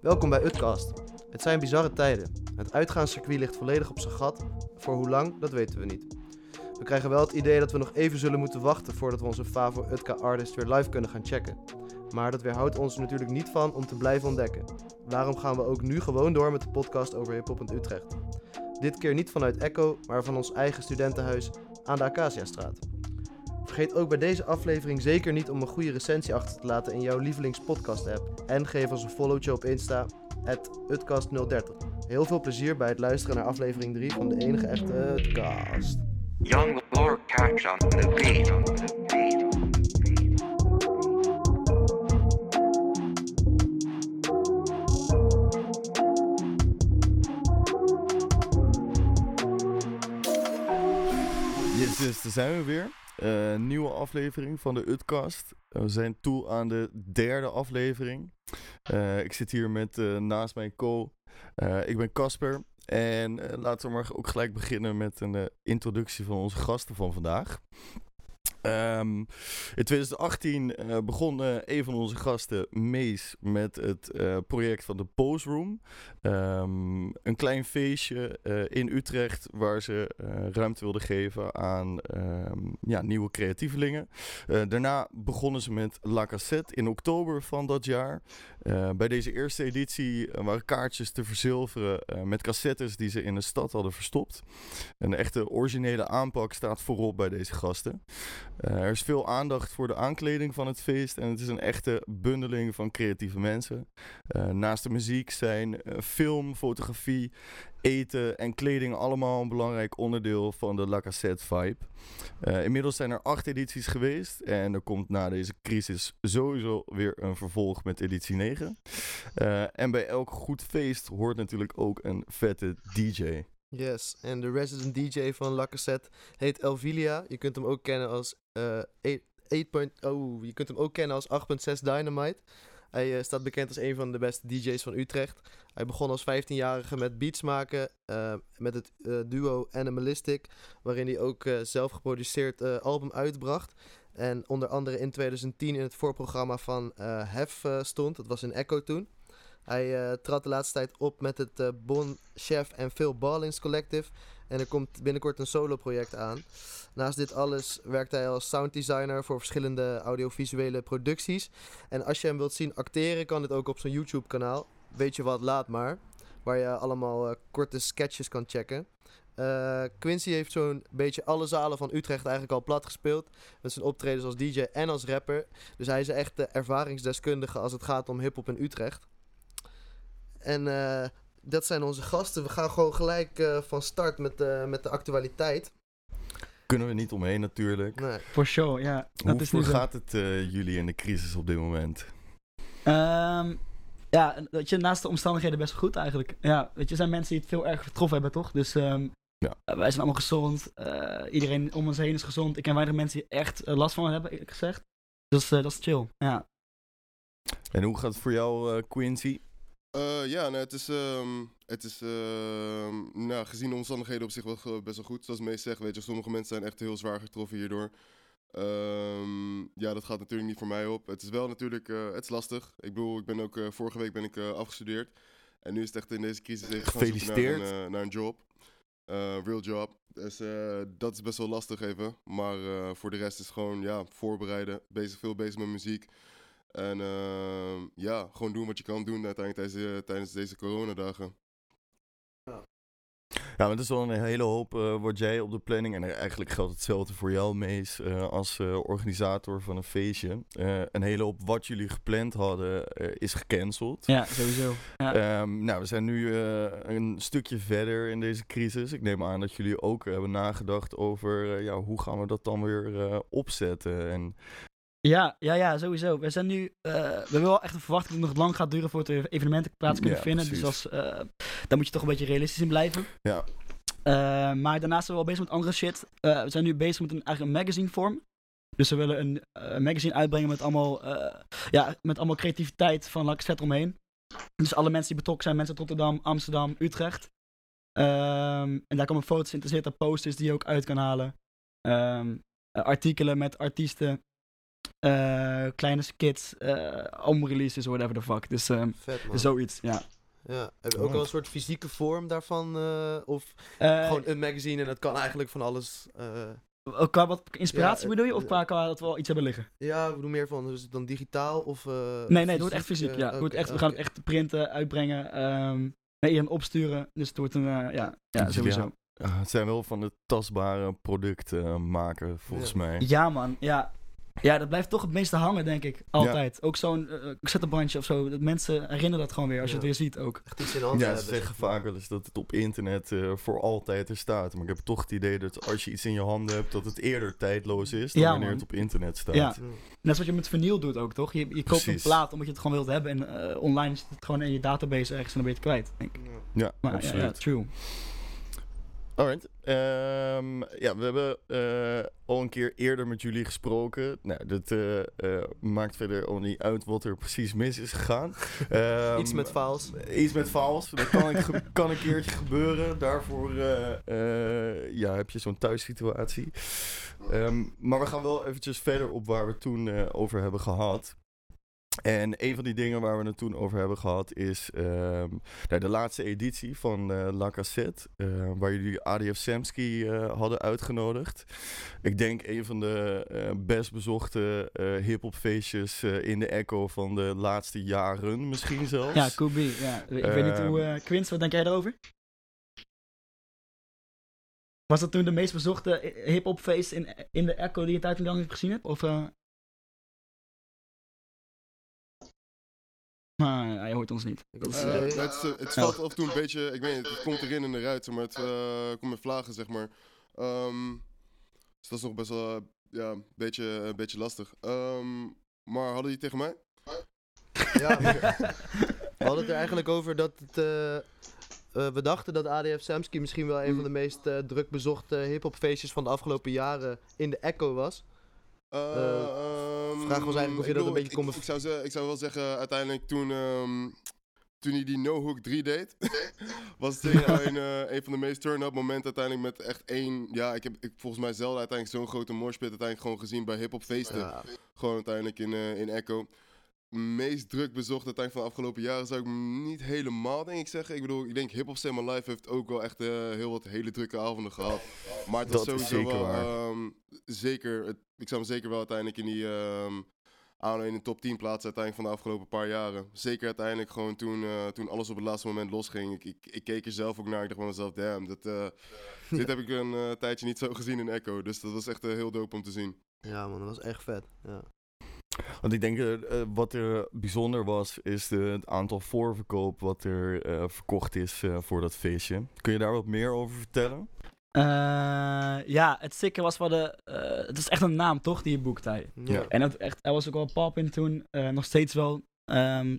Welkom bij Utcast. Het zijn bizarre tijden. Het uitgaanscircuit ligt volledig op zijn gat. Voor hoe lang, dat weten we niet. We krijgen wel het idee dat we nog even zullen moeten wachten voordat we onze favo Utka artist weer live kunnen gaan checken. Maar dat weerhoudt ons natuurlijk niet van om te blijven ontdekken. Daarom gaan we ook nu gewoon door met de podcast over hiphop in Utrecht. Dit keer niet vanuit Echo, maar van ons eigen studentenhuis aan de Acaciastraat. Vergeet ook bij deze aflevering zeker niet om een goede recensie achter te laten in jouw lievelingspodcast app. En geef ons een followtje op Insta, utcast030. Heel veel plezier bij het luisteren naar aflevering 3 van de enige echte Utcast. Young Lord Catch on the beat. Yes, daar zijn we weer. Eh, nieuwe aflevering van de Utcast. we zijn toe aan de derde aflevering. Eh, ik zit hier met eh, naast mijn co. ik ben Casper. En laten we maar ook gelijk beginnen met een introductie van onze gasten van vandaag. Um, in 2018 uh, begon een van onze gasten, Mees, met het uh, project van de Pose Room. Um, een klein feestje in Utrecht waar ze ruimte wilden geven aan um, ja, nieuwe creatievelingen. daarna begonnen ze met La Cassette in oktober van dat jaar. bij deze eerste editie waren kaartjes te verzilveren met cassettes die ze in de stad hadden verstopt. Een echte originele aanpak staat voorop bij deze gasten. Uh, er is veel aandacht voor de aankleding van het feest en het is een echte bundeling van creatieve mensen. Uh, naast de muziek zijn uh, film, fotografie, eten en kleding allemaal een belangrijk onderdeel van de La Cassette vibe. inmiddels zijn er acht edities geweest en er komt na deze crisis sowieso weer een vervolg met editie 9. en bij elk goed feest hoort natuurlijk ook een vette DJ. Yes, en de resident DJ van La Cassette heet Elvilia. Je kunt hem ook kennen als uh, 8. Oh, je kunt hem ook kennen als 8.6 Dynamite. Hij uh, staat bekend als een van de beste DJ's van Utrecht. Hij begon als 15-jarige met beats maken uh, met het duo Animalistic, waarin hij ook zelf geproduceerd album uitbracht. En onder andere in 2010 in het voorprogramma van Hef stond. Dat was in Echo toen. Hij uh, trad de laatste tijd op met het uh, Bon Chef en Phil Ballings Collective. En er komt binnenkort een solo-project aan. Naast dit alles werkt hij als sounddesigner voor verschillende audiovisuele producties. En als je hem wilt zien acteren, kan dit ook op zijn YouTube-kanaal. Weet je wat, laat maar. Waar je allemaal uh, korte sketches kan checken. Quincy heeft zo'n beetje alle zalen van Utrecht eigenlijk al plat gespeeld. Met zijn optredens als DJ en als rapper. Dus hij is echt de ervaringsdeskundige als het gaat om hip-hop in Utrecht. En uh, dat zijn onze gasten. We gaan gewoon gelijk uh, van start met, uh, met de actualiteit. Kunnen we niet omheen natuurlijk. Nee. For sure, ja. Dat Hoe gaat het jullie in de crisis op dit moment? Um, ja, weet je, naast de omstandigheden best goed eigenlijk. Ja, weet je, er zijn mensen die het veel erg getroffen hebben, toch? Dus um, ja. wij zijn allemaal gezond. iedereen om ons heen is gezond. Ik ken weinig mensen die echt last van hebben, eerlijk gezegd. Dus dat is chill, ja. En hoe gaat het voor jou, Quincy? Uh, ja, nou, het is, um, het is uh, nou, gezien de omstandigheden op zich wel best wel goed. Zoals Mees zegt, weet je, sommige mensen zijn echt heel zwaar getroffen hierdoor. Um, ja, dat gaat natuurlijk niet voor mij op. Het is wel natuurlijk, uh, het is lastig. Ik bedoel, ik ben ook, uh, vorige week ben ik afgestudeerd. En nu is het echt in deze crisis even Gefeliciteerd. Naar een, naar een job. real job. Dus dat is best wel lastig even. Maar voor de rest is gewoon, ja, voorbereiden. Bezig, veel bezig met muziek. En uh, ja, gewoon doen wat je kan doen uiteindelijk tijdens, uh, tijdens deze coronadagen. Ja. Ja, maar het is wel een hele hoop uh, wat jij op de planning. En eigenlijk geldt hetzelfde voor jou, Mees, uh, als uh, organisator van een feestje. een hele hoop wat jullie gepland hadden is gecanceld. Ja, sowieso. Ja. Um, nou, we zijn nu een stukje verder in deze crisis. Ik neem aan dat jullie ook hebben nagedacht over ja, hoe gaan we dat dan weer opzetten. En ja, ja, ja, sowieso. We zijn nu. Uh, we hebben wel echt een verwachting dat het nog lang gaat duren voordat er evenementen plaats kunnen vinden. Dus als, uh, daar moet je toch een beetje realistisch in blijven. Ja. Uh, maar daarnaast zijn we wel bezig met andere shit. we zijn nu bezig met een, eigenlijk een magazine vorm. Dus we willen een, een magazine uitbrengen met allemaal, ja, met allemaal creativiteit van Laxet omheen. Dus alle mensen die betrokken zijn, mensen uit Rotterdam, Amsterdam, Utrecht. Um, en daar komen foto's in te zitten, posters die je ook uit kan halen. Um, artikelen met artiesten eh, kleine skits, eh albumreleases, whatever the fuck. Dus ehm, Vet man. zoiets, ja. Ja. Heb je ook wel een soort fysieke vorm daarvan? eh, of Eh, gewoon een magazine en dat kan eigenlijk van alles. eh, ook qua wat inspiratie Ja, bedoel je? Of qua, qua dat we al iets hebben liggen? ja, we doen meer van. Dus dan digitaal of. eh, Nee, nee, het wordt echt fysiek. ja. Het wordt echt, we gaan het echt printen, uitbrengen, ehm naar iedereen opsturen. Dus het wordt een, eh, ja, ja, Dus sowieso. ja, het zijn wel van de tastbare producten maken, volgens Ja. mij. Ja, man. Ja. Ja, dat blijft toch het meeste hangen, denk ik. Altijd. Ook zo'n uh, cassettebandje of zo. Dat mensen herinneren dat gewoon weer als je het weer ziet ook. Echt iets in Ja, ze zeggen vaak wel eens dat het op internet eh, voor altijd er staat. Maar ik heb toch het idee dat als je iets in je handen hebt, dat het eerder tijdloos is dan Ja, wanneer man. het op internet staat. Ja. Net zoals je met vinyl doet ook, toch? Je, je koopt een plaat omdat je het gewoon wilt hebben. En eh, online is het gewoon in je database ergens en dan ben je het kwijt. Denk ik. Ja, Maar ja, absoluut. ja, true. Alright. Ehm, ja, we hebben eh, al een keer eerder met jullie gesproken. Nou, dat eh, eh, maakt verder al niet uit wat er precies mis is gegaan. Iets met files. Iets met files. Dat kan, kan een keertje gebeuren. Daarvoor ja, heb je zo'n thuissituatie. Ehm, maar we gaan wel eventjes verder op waar we het toen over hebben gehad. En een van die dingen waar we het toen over hebben gehad is ehm, nou, de laatste editie van eh La Cassette. eh, waar jullie ADF Samsky eh, hadden uitgenodigd. Ik denk een van de eh, best bezochte hip-hop feestjes in de Echo van de laatste jaren, misschien zelfs. Ja, could be. Ja. Ik weet niet Ehm. hoe... Quince, wat denk jij daarover? Was dat toen de meest bezochte hip-hop feest in, in de Echo die je tijd lang gezien hebt? Of... Maar hij hoort ons niet. Eh, het, is, eh, het valt af en toe een beetje, ik weet niet, het komt erin en eruit, maar het eh, komt met vlagen, zeg maar. Ehm, dus dat is nog best wel, ja, een beetje, een beetje lastig. Ehm, maar hadden die tegen mij? Ja, we hadden het er eigenlijk over dat het. eh, eh, we dachten dat ADF Samsky misschien wel een van de meest eh, druk bezochte hip-hop feestjes van de afgelopen jaren in de Echo was. Eh, vraag was eigenlijk of je ik dat een beetje kon ik, ik zou ze- ik zou wel zeggen, uiteindelijk toen, ehm, toen hij die No Hook 3 deed, was het een, eh, een van de meest turn-up momenten uiteindelijk met echt één, ja, ik heb ik, volgens mij zelden uiteindelijk zo'n grote morspit uiteindelijk gewoon gezien bij hip-hop feesten. Ja, Gewoon uiteindelijk in, eh, in Echo. Meest druk bezocht uiteindelijk van de afgelopen jaren zou ik niet helemaal denk ik zeggen. Ik bedoel, ik denk Hip Hop Cinema Live heeft ook wel echt eh, heel wat hele drukke avonden gehad. Maar het was Dat is sowieso zeker wel, ehm, zeker, het, ik zou hem zeker wel uiteindelijk in die, ehm aan in de top 10 plaatsen uiteindelijk van de afgelopen paar jaren. Zeker uiteindelijk gewoon toen, eh, toen alles op het laatste moment losging. Ik, ik, ik keek er zelf ook naar, ik dacht bij mezelf, damn, dat, eh, dit heb ik een tijdje niet zo gezien in Echo. Dus dat was echt heel dope om te zien. ja man, dat was echt vet. Ja. Want ik denk, eh, wat er bijzonder was, is de, het aantal voorverkoop wat er eh, verkocht is eh, voor dat feestje. Kun je daar wat meer over vertellen? Eh, ja, het sikke was wel de... eh, het is echt een naam, toch, die je boekt hij. Ja. En dat echt, hij was ook wel pop in toen, eh, nog steeds wel. Ehm,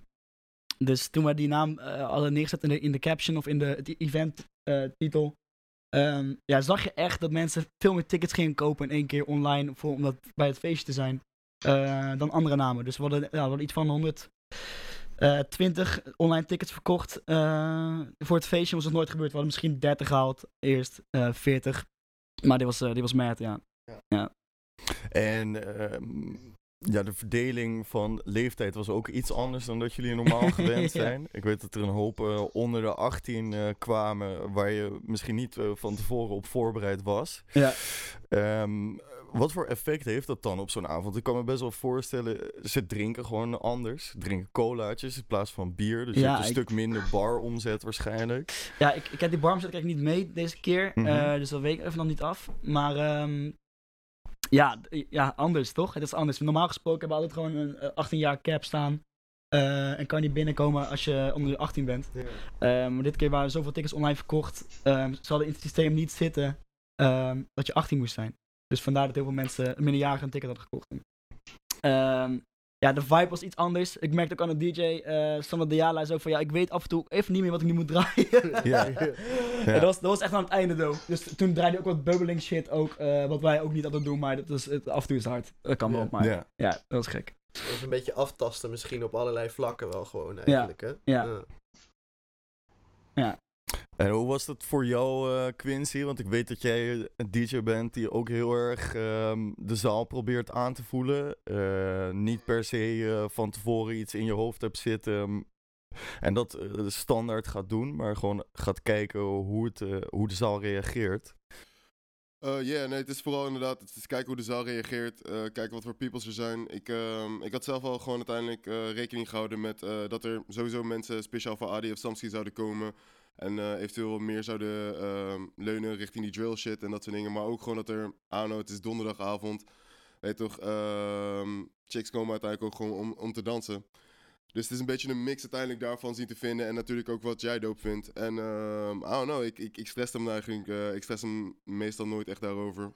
dus toen we die naam hadden neergezet in de, in de caption of in de het event eh, titel, ehm, ja, zag je echt dat mensen veel meer tickets gingen kopen in één keer online voor, om dat bij het feestje te zijn, eh, dan andere namen. Dus we hadden, ja, we hadden iets van 120 online tickets verkocht eh, voor het feestje. was nog nooit gebeurd. We hadden misschien 30 gehaald, eerst eh 40. Maar dit was, eh, dit was mad, ja. En ehm, ja, de verdeling van leeftijd was ook iets anders dan dat jullie normaal gewend Ja. zijn. Ik weet dat er een hoop eh, onder de 18 eh, kwamen waar je misschien niet eh, van tevoren op voorbereid was. Ja. Ehm, wat voor effect heeft dat dan op zo'n avond? Ik kan me best wel voorstellen, ze drinken gewoon anders. Ze drinken colaatjes in plaats van bier. Dus je Ja, hebt een ik- stuk minder baromzet waarschijnlijk. Ja, ik, ik heb die barm zet ik niet mee deze keer. Mhm. eh, dus dat weet ik even nog niet af. Maar ehm, ja, ja, anders toch? Het is anders. Normaal gesproken hebben we altijd gewoon een eh, 18 jaar cap staan. eh, en kan niet binnenkomen als je onder de 18 bent. Ja. Eh, maar dit keer waren er zoveel tickets online verkocht. ehm, ze hadden in het systeem niet zitten ehm, dat je 18 moest zijn. Dus vandaar dat heel veel mensen een minderjarige een ticket hadden gekocht. Ehm, ja, de vibe was iets anders. Ik merkte ook aan de DJ, eh Sander de Jala, zei ook van ja, ik weet af en toe even niet meer wat ik nu moet draaien. Ja. Ja, dat, was, dat was echt aan het einde, though. Dus toen draaide ook wat bubbeling shit, ook, eh, wat wij ook niet altijd doen, maar dat is, het, af en toe is het hard. Dat kan wel, Ja. maar ja. Ja. dat was gek. Dat is een beetje aftasten misschien op allerlei vlakken wel gewoon eigenlijk, hè? Ja. En hoe was dat voor jou, eh, Quincy? Want ik weet dat jij een DJ bent die ook heel erg ehm, de zaal probeert aan te voelen. Eh, niet per se eh, van tevoren iets in je hoofd hebt zitten. mm, En dat standaard gaat doen, maar gewoon gaat kijken hoe, het, hoe de zaal reageert. Ja, nee, het is vooral inderdaad, het is kijken hoe de zaal reageert, kijken wat voor peoples er zijn. Ik, ehm, ik had zelf al gewoon uiteindelijk rekening gehouden met dat er sowieso mensen speciaal voor Adi of Samsky zouden komen. En eh, eventueel meer zouden ehm, leunen richting die drill shit en dat soort dingen. Maar ook gewoon dat er, ah no, het is donderdagavond. Weet toch, ehm, chicks komen uiteindelijk ook gewoon om, om te dansen. Dus het is een beetje een mix uiteindelijk daarvan zien te vinden. En natuurlijk ook wat jij doop vindt. En ehm I don't know, ik, ik, ik stress hem eigenlijk. eh, ik stress hem meestal nooit echt daarover.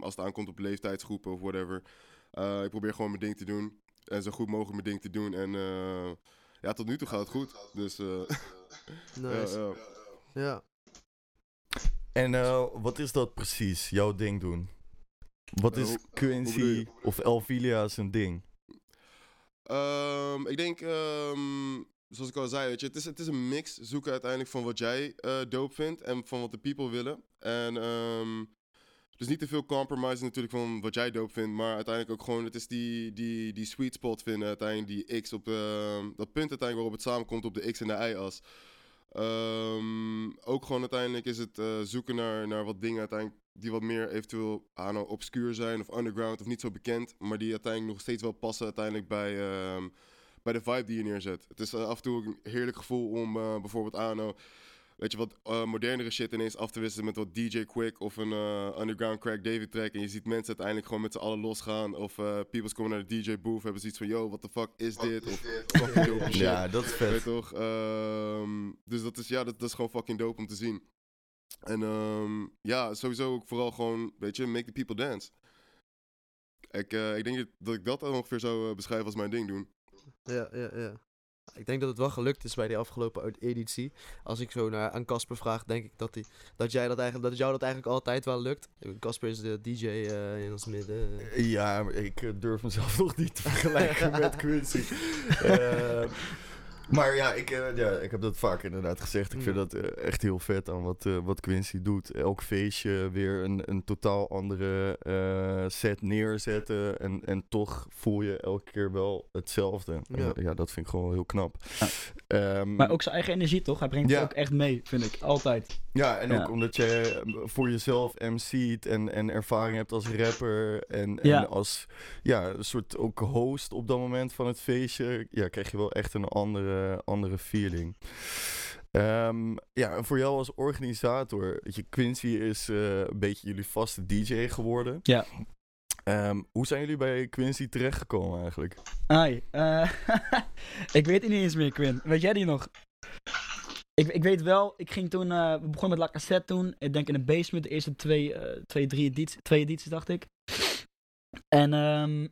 Als het aankomt op leeftijdsgroepen of whatever. Eh, ik probeer gewoon mijn ding te doen. En zo goed mogelijk mijn ding te doen. En ja, tot nu toe gaat het goed. Dus eh, Nice. ja, ja. Ja. En eh, wat is dat precies, jouw ding doen? Wat Eh, is Quincy of Elvilia zijn ding? Ehm, ik denk, ehm, zoals ik al zei, weet je, het is, het is een mix zoeken uiteindelijk van wat jij eh dope vindt en van wat de people willen. En ehm, dus niet te veel compromise natuurlijk van wat jij dope vindt, maar uiteindelijk ook gewoon, het is die, die, die sweet spot vinden, uiteindelijk die X op, ehm, dat punt uiteindelijk waarop het samenkomt op de X en de Y-as. Ehm, ook gewoon uiteindelijk is het eh, zoeken naar, naar wat dingen uiteindelijk die wat meer eventueel ah, nou, obscuur zijn of underground of niet zo bekend, maar die uiteindelijk nog steeds wel passen uiteindelijk bij, ehm, bij de vibe die je neerzet. Het is eh, af en toe een heerlijk gevoel om eh, bijvoorbeeld aan nou, weet je, wat eh, modernere shit ineens af te wisselen met wat DJ Quick of een eh, underground Crack David track en je ziet mensen uiteindelijk gewoon met z'n allen losgaan of eh people's komen naar de DJ booth hebben zoiets van yo, what the fuck is dit? Of fucking dope shit. Ja, dat is Weet vet. je toch? Ehm, dus dat is, ja, dat, dat is gewoon fucking dope om te zien. En ehm, ja, sowieso ook vooral gewoon, weet je, make the people dance. Ik, eh, ik denk dat- ik dat ongeveer zou eh, beschrijven als mijn ding doen. Ja, ja, ja. Ik denk dat het wel gelukt is bij die afgelopen uit- editie. Als ik zo naar, aan Casper vraag, denk ik dat, die, dat, jij dat, eigenlijk, dat jou dat eigenlijk altijd wel lukt. Casper is de DJ eh, in ons midden. Ja, maar ik eh, durf mezelf nog niet te vergelijken met Quincy. Eh, maar ja ik, eh, ja, ik heb dat vaak inderdaad gezegd. Ik vind Mm. dat eh, echt heel vet aan wat, eh, wat Quincy doet. Elk feestje weer een, een totaal andere eh, set neerzetten. En, en toch voel je elke keer wel hetzelfde. Ja. ja, dat vind ik gewoon heel knap. Ja. Ehm, Maar ook zijn eigen energie, toch? Hij brengt Ja. het ook echt mee, vind ik. Altijd. Ja, en Ja. ook omdat je voor jezelf MC't en, en ervaring hebt als rapper en, en als ja, een soort ook host op dat moment van het feestje, ja, krijg je wel echt een andere, andere feeling. Ehm, ja, en voor jou als organisator, je, Quincy is eh, een beetje jullie vaste DJ geworden. Ja. Ehm, hoe zijn jullie bij Quincy terechtgekomen eigenlijk? Ai, eh, ik weet het niet eens meer, Quinn. Weet jij die nog? Ik, ik weet wel, ik ging toen, eh, we begonnen met La Cassette toen. Ik denk in de basement, de eerste twee, eh, twee drie edities, twee edities dacht ik. En ehm,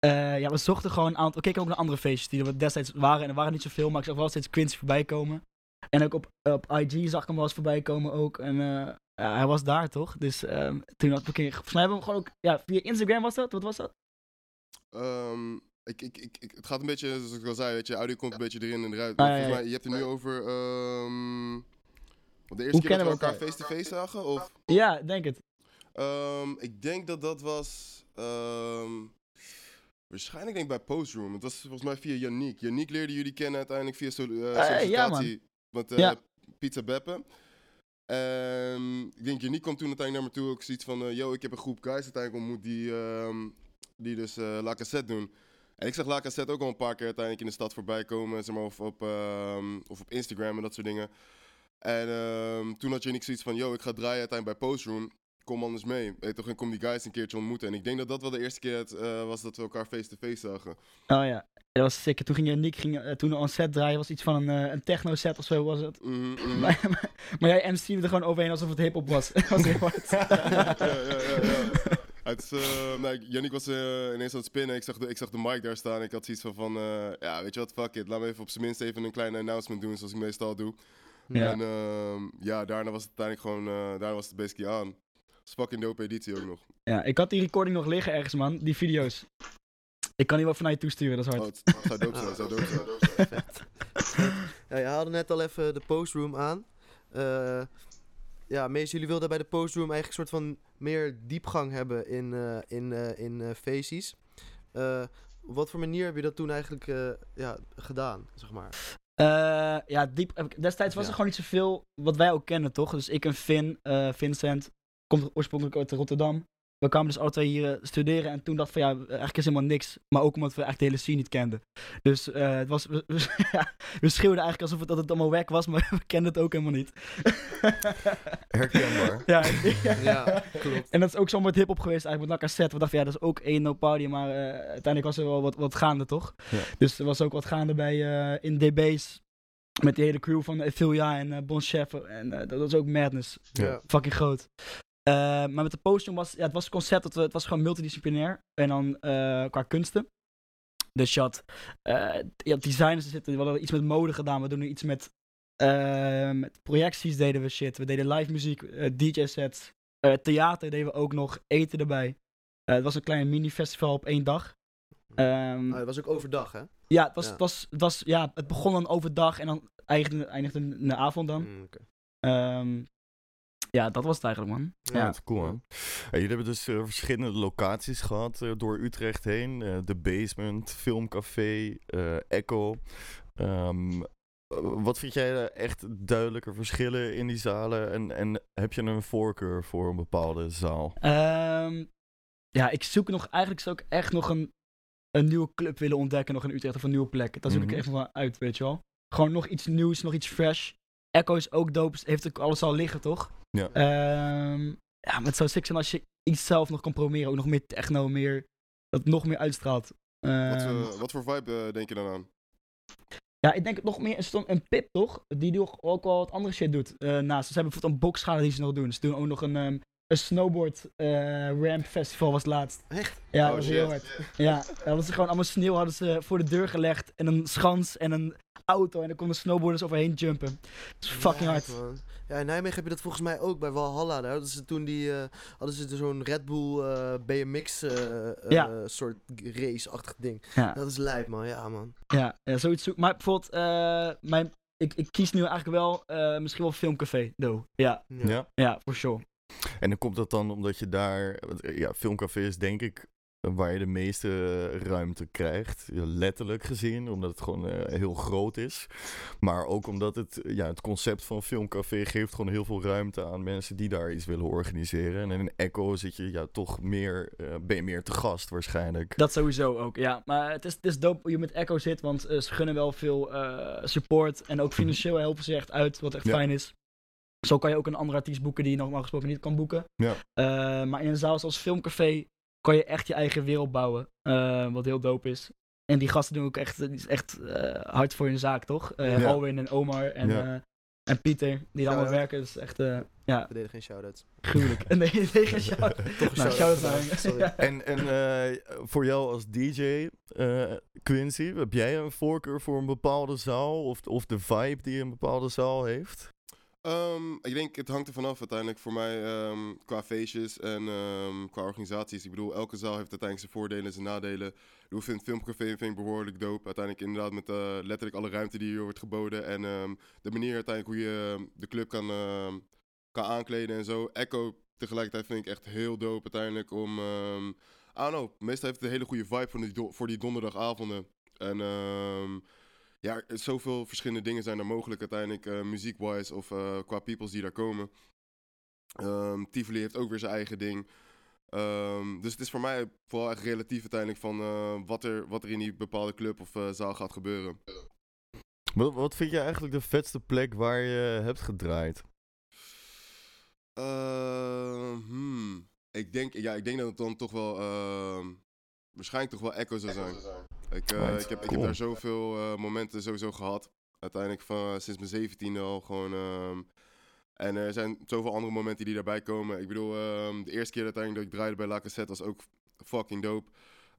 eh, ja, we zochten gewoon een aantal, we keken ook naar andere feestjes die er destijds waren. En er waren niet zoveel, maar ik zag wel steeds Quincy voorbij komen. En ook op, op IG zag ik hem wel eens voorbij komen ook. En eh, ja, hij was daar toch? Dus ehm, toen had ik, volgens mij hebben we hem gewoon ook, ja, via Instagram was dat? Wat was dat? Ehm, ik, ik, ik, ik- het gaat een beetje, zoals ik al zei, weet je, audio komt een beetje erin en eruit. Ah, Maar ja, volgens ja. mij, je hebt het nu over ehm, want de eerste Hoe keer dat we kennen we elkaar face-to-face zagen? Of, Ja, ik denk het. Ehm, ik denk dat dat was. ehm, waarschijnlijk denk ik bij Postroom. Het was volgens mij via Yannick. Yannick leerde jullie kennen uiteindelijk via sol- eh, Eh, ja, sollicitatie. met eh, Ja. Pizza Beppe. En ik denk, Yannick kwam toen uiteindelijk naar me toe ook zoiets van... eh, yo, ik heb een groep guys uiteindelijk ontmoet die, ehm, die dus eh La Cassette doen. En ik zag La Cassette ook al een paar keer uiteindelijk in de stad voorbij komen. Zeg maar, of, op, ehm, of op Instagram en dat soort dingen. En toen had Yannick zoiets van... Yo, ik ga draaien uiteindelijk bij Postroom kom anders mee. Weet toch, en kom die guys een keertje ontmoeten. En ik denk dat dat wel de eerste keer het, eh, was dat we elkaar face-to-face zagen. Oh ja, dat was zeker. Toen ging Nick ging, eh, toen een set draaien, was iets van een, eh, een techno set of zo was het. Mhm, mhm. Maar, maar, maar jij MC'de er gewoon overheen alsof het hip-hop was. Dat was heel hard. ja, ja, ja, ja. Het eh, Yannick was eh, ineens aan het spinnen. Ik zag, de, ik zag de mic daar staan. Ik had zoiets van, van eh, ja, weet je wat, fuck it. Laat me even op zijn minst even een kleine announcement doen, zoals ik meestal doe. Ja. En ehm, ja, daarna was het uiteindelijk gewoon, eh, daarna was het basically aan. Was fucking dope editie ook nog. Ja, ik had die recording nog liggen ergens, man. Die video's. Ik kan die wel vanuit je toesturen, dat is Oh, hard. het, het zou dope zijn, het zou dope zijn. Ja, je haalde net al even de postroom aan. Eh, ja, meest jullie wilden bij de postroom eigenlijk een soort van meer diepgang hebben in, eh, in, eh, in feestjes. Eh, op wat voor manier heb je dat toen eigenlijk eh, ja, gedaan, zeg maar? Eh, ja, diep, destijds was Ja. er gewoon niet zoveel wat wij ook kennen, toch? Dus ik en Finn, eh, Vincent, komt oorspronkelijk uit Rotterdam. We kwamen dus alle twee hier eh, studeren en toen dacht ik van ja, eigenlijk is helemaal niks. Maar ook omdat we echt de hele scene niet kenden. Dus eh, het was, we, we- ja, we schreeuwden eigenlijk alsof het, dat het allemaal wack was, maar we kenden het ook helemaal niet. Herkenbaar. ja, Ja, klopt. En dat is ook zo met hip-hop geweest, eigenlijk met La Cassette. We dachten, ja, dat is ook één no party, maar eh, uiteindelijk was er wel wat, wat gaande, toch? Ja. Dus er was ook wat gaande bij eh, in DB's. Met die hele crew van Ephilia en Bon Chef. En dat was ook madness. Ja. Ja. Fucking groot. Eh, maar met de postrum was, ja, het was concept, dat we, het was gewoon multidisciplinair. En dan eh, qua kunsten. Dus je had, eh, je had designers zitten, we hadden iets met mode gedaan. We doen nu iets met, met projecties deden we shit. We deden live muziek, DJ-sets. Eh, theater deden we ook nog, eten erbij. Het was een klein mini-festival op één dag. Ah, het was ook overdag, hè? ja, het, was, ja. Het, was, het, was, ja, het begon dan overdag en dan eindigde, eindigde in de avond dan. Mm. Ehm, ja, dat was het eigenlijk, man. Ja, Ja. dat is cool, man. Ja, jullie hebben dus eh, verschillende locaties gehad eh, door Utrecht heen. Eh, de Basement, Filmcafé, eh, Echo. Ehm, eh, wat vind jij echt duidelijke verschillen in die zalen? En, en heb je een voorkeur voor een bepaalde zaal? Ehm, ja, ik zoek nog, eigenlijk zou ik echt nog een, een nieuwe club willen ontdekken, nog in Utrecht of een nieuwe plek. Daar zoek Mhm. ik echt nog wel uit, weet je wel. Gewoon nog iets nieuws, nog iets fresh. Echo is ook dope, heeft ook alles al liggen, toch? Ja. Ehm, ja, maar het zou sick zijn als je iets zelf nog kan proberen. Ook nog meer techno, meer, dat nog meer uitstraalt. Wat, Ehm, eh, wat voor vibe eh, denk je dan aan? Ja, ik denk nog meer een, een Pip, toch? Die nog ook wel wat andere shit doet. eh, naast. Ze hebben bijvoorbeeld een boxschade die ze nog doen. Ze doen ook nog een, ehm, een snowboard eh, ramp festival was laatst. Echt? Ja, Oh, dat was shit. heel hard. Ja, hadden ze gewoon allemaal sneeuw hadden ze voor de deur gelegd. En een schans en een auto. En dan konden snowboarders overheen jumpen. Dat is fucking hard. man. Ja, in Nijmegen heb je dat volgens mij ook bij Valhalla. Daar hadden ze toen die, eh, hadden ze zo'n Red Bull eh, BMX eh, eh, Ja. soort race-achtig ding. Ja, Dat is lijp, man. Ja, man. ja, ja zoiets zoek. Maar bijvoorbeeld, eh, mijn, ik, ik kies nu eigenlijk wel eh, misschien wel Filmcafé, though. Ja, Ja. ja, for sure. En dan komt dat dan omdat je daar... Ja, Filmcafé is denk ik waar je de meeste eh, ruimte krijgt. Letterlijk gezien, omdat het gewoon eh, heel groot is. Maar ook omdat het, eh, ja, het concept van Filmcafé geeft gewoon heel veel ruimte aan mensen die daar iets willen organiseren. En in Echo zit je ja, toch meer, ben je meer te gast waarschijnlijk. Dat sowieso ook, ja. Maar het is, het is dope hoe je met Echo zit, want ze gunnen wel veel support. En ook financieel helpen ze echt uit, wat echt Ja. fijn is. Zo kan je ook een andere artiest boeken die je normaal gesproken niet kan boeken. Ja. Maar in een zaal zoals Filmcafé kan je echt je eigen wereld bouwen, eh, wat heel dope is. En die gasten doen ook echt, is echt eh, hard voor hun zaak, toch? Eh Ja. Alwin en Omar en, Ja. eh, en Pieter, die allemaal Shout-out. werken. Is echt, eh, ja, We deden geen shout-outs. gruwelijk. nee, nee, geen shout. Toch een Nou, shout-out shout-out. Ja. En, en eh, voor jou als DJ, eh, Quincy, heb jij een voorkeur voor een bepaalde zaal? Of, of de vibe die een bepaalde zaal heeft? Ehm, ik denk, het hangt er vanaf uiteindelijk voor mij ehm, qua feestjes en ehm, qua organisaties. Ik bedoel, elke zaal heeft uiteindelijk zijn voordelen en zijn nadelen. Ik vind Filmcafé vind ik behoorlijk dope. Uiteindelijk inderdaad met eh, letterlijk alle ruimte die hier wordt geboden. En de manier uiteindelijk hoe je de club kan, kan aankleden en zo. Echo tegelijkertijd vind ik echt heel dope uiteindelijk om... I don't know, meestal heeft het een hele goede vibe voor die, voor die donderdagavonden. En ja, zoveel verschillende dingen zijn er mogelijk uiteindelijk, eh muziek-wise of eh, qua peoples die daar komen. Ehm Tivoli heeft ook weer zijn eigen ding. Ehm, dus het is voor mij vooral echt relatief uiteindelijk van eh, wat, er, wat er in die bepaalde club of zaal gaat gebeuren. Wat, wat vind jij eigenlijk de vetste plek waar je hebt gedraaid? Ehm, hmm. ik, denk, ja, ik denk dat het dan toch wel, waarschijnlijk toch wel Echo zou zijn. Ik, eh, Right, ik, heb, ik heb daar zoveel eh, momenten sowieso gehad. Uiteindelijk van, sinds mijn zeventiende al gewoon. ehm, en er zijn zoveel andere momenten die daarbij komen. Ik bedoel, ehm, de eerste keer uiteindelijk dat ik draaide bij La Cassette was ook fucking dope.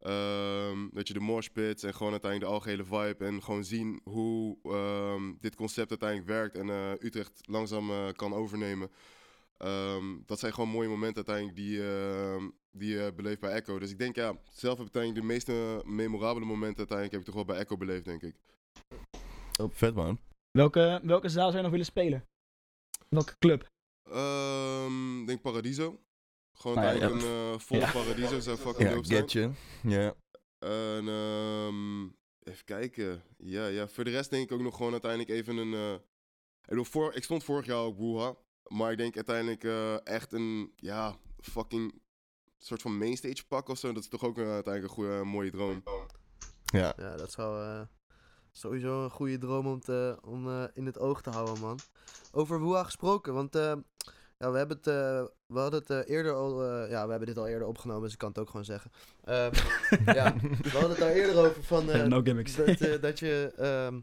Ehm, dat je de moshpits en gewoon uiteindelijk de algehele vibe. En gewoon zien hoe ehm, dit concept uiteindelijk werkt. En eh, Utrecht langzaam eh, kan overnemen. Ehm, dat zijn gewoon mooie momenten uiteindelijk die, ehm, die je beleeft bij Echo. Dus ik denk ja, zelf heb ik uiteindelijk de meeste memorabele momenten uiteindelijk heb ik toch wel bij Echo beleefd, denk ik. Vet man. Welke, welke zaal zou je nog willen spelen? welke club? Ehm, ik denk Paradiso. Gewoon ja, eigenlijk ja. een eh volle Ja. Paradiso zou fucking dope zijn. get. Ja. En ehm, even kijken. Ja, ja, voor de rest denk ik ook nog gewoon uiteindelijk even een... eh, ik, bedoel, voor, ik stond vorig jaar op Wuha. Maar ik denk uiteindelijk eh, echt een, ja, fucking soort van mainstage pak of zo. Dat is toch ook eh, uiteindelijk een goede, mooie droom. Ja. Ja, dat zou eh, sowieso een goede droom om, te, om eh, in het oog te houden, man. Over Woeha gesproken, want eh, ja, we, hebben het, eh, we hadden het eh, eerder al... eh, ja, we hebben dit al eerder opgenomen, dus ik kan het ook gewoon zeggen. Ehm, ja, we hadden het daar eerder over van... no gimmicks. dat, eh, dat je, ehm,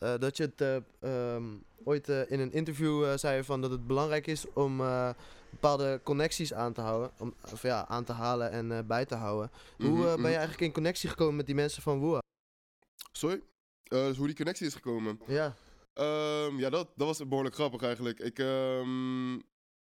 eh, dat je het eh, ehm, ooit eh, in een interview zei van dat het belangrijk is om bepaalde connecties aan te houden. Om, of ja, aan te halen en bij te houden. Hoe Mhm, eh, ben mhm. je eigenlijk in connectie gekomen met die mensen van Woeha? Sorry? Dus hoe die connectie is gekomen. Ja. Ehm, ja, dat, dat was behoorlijk grappig eigenlijk. Ik, ehm,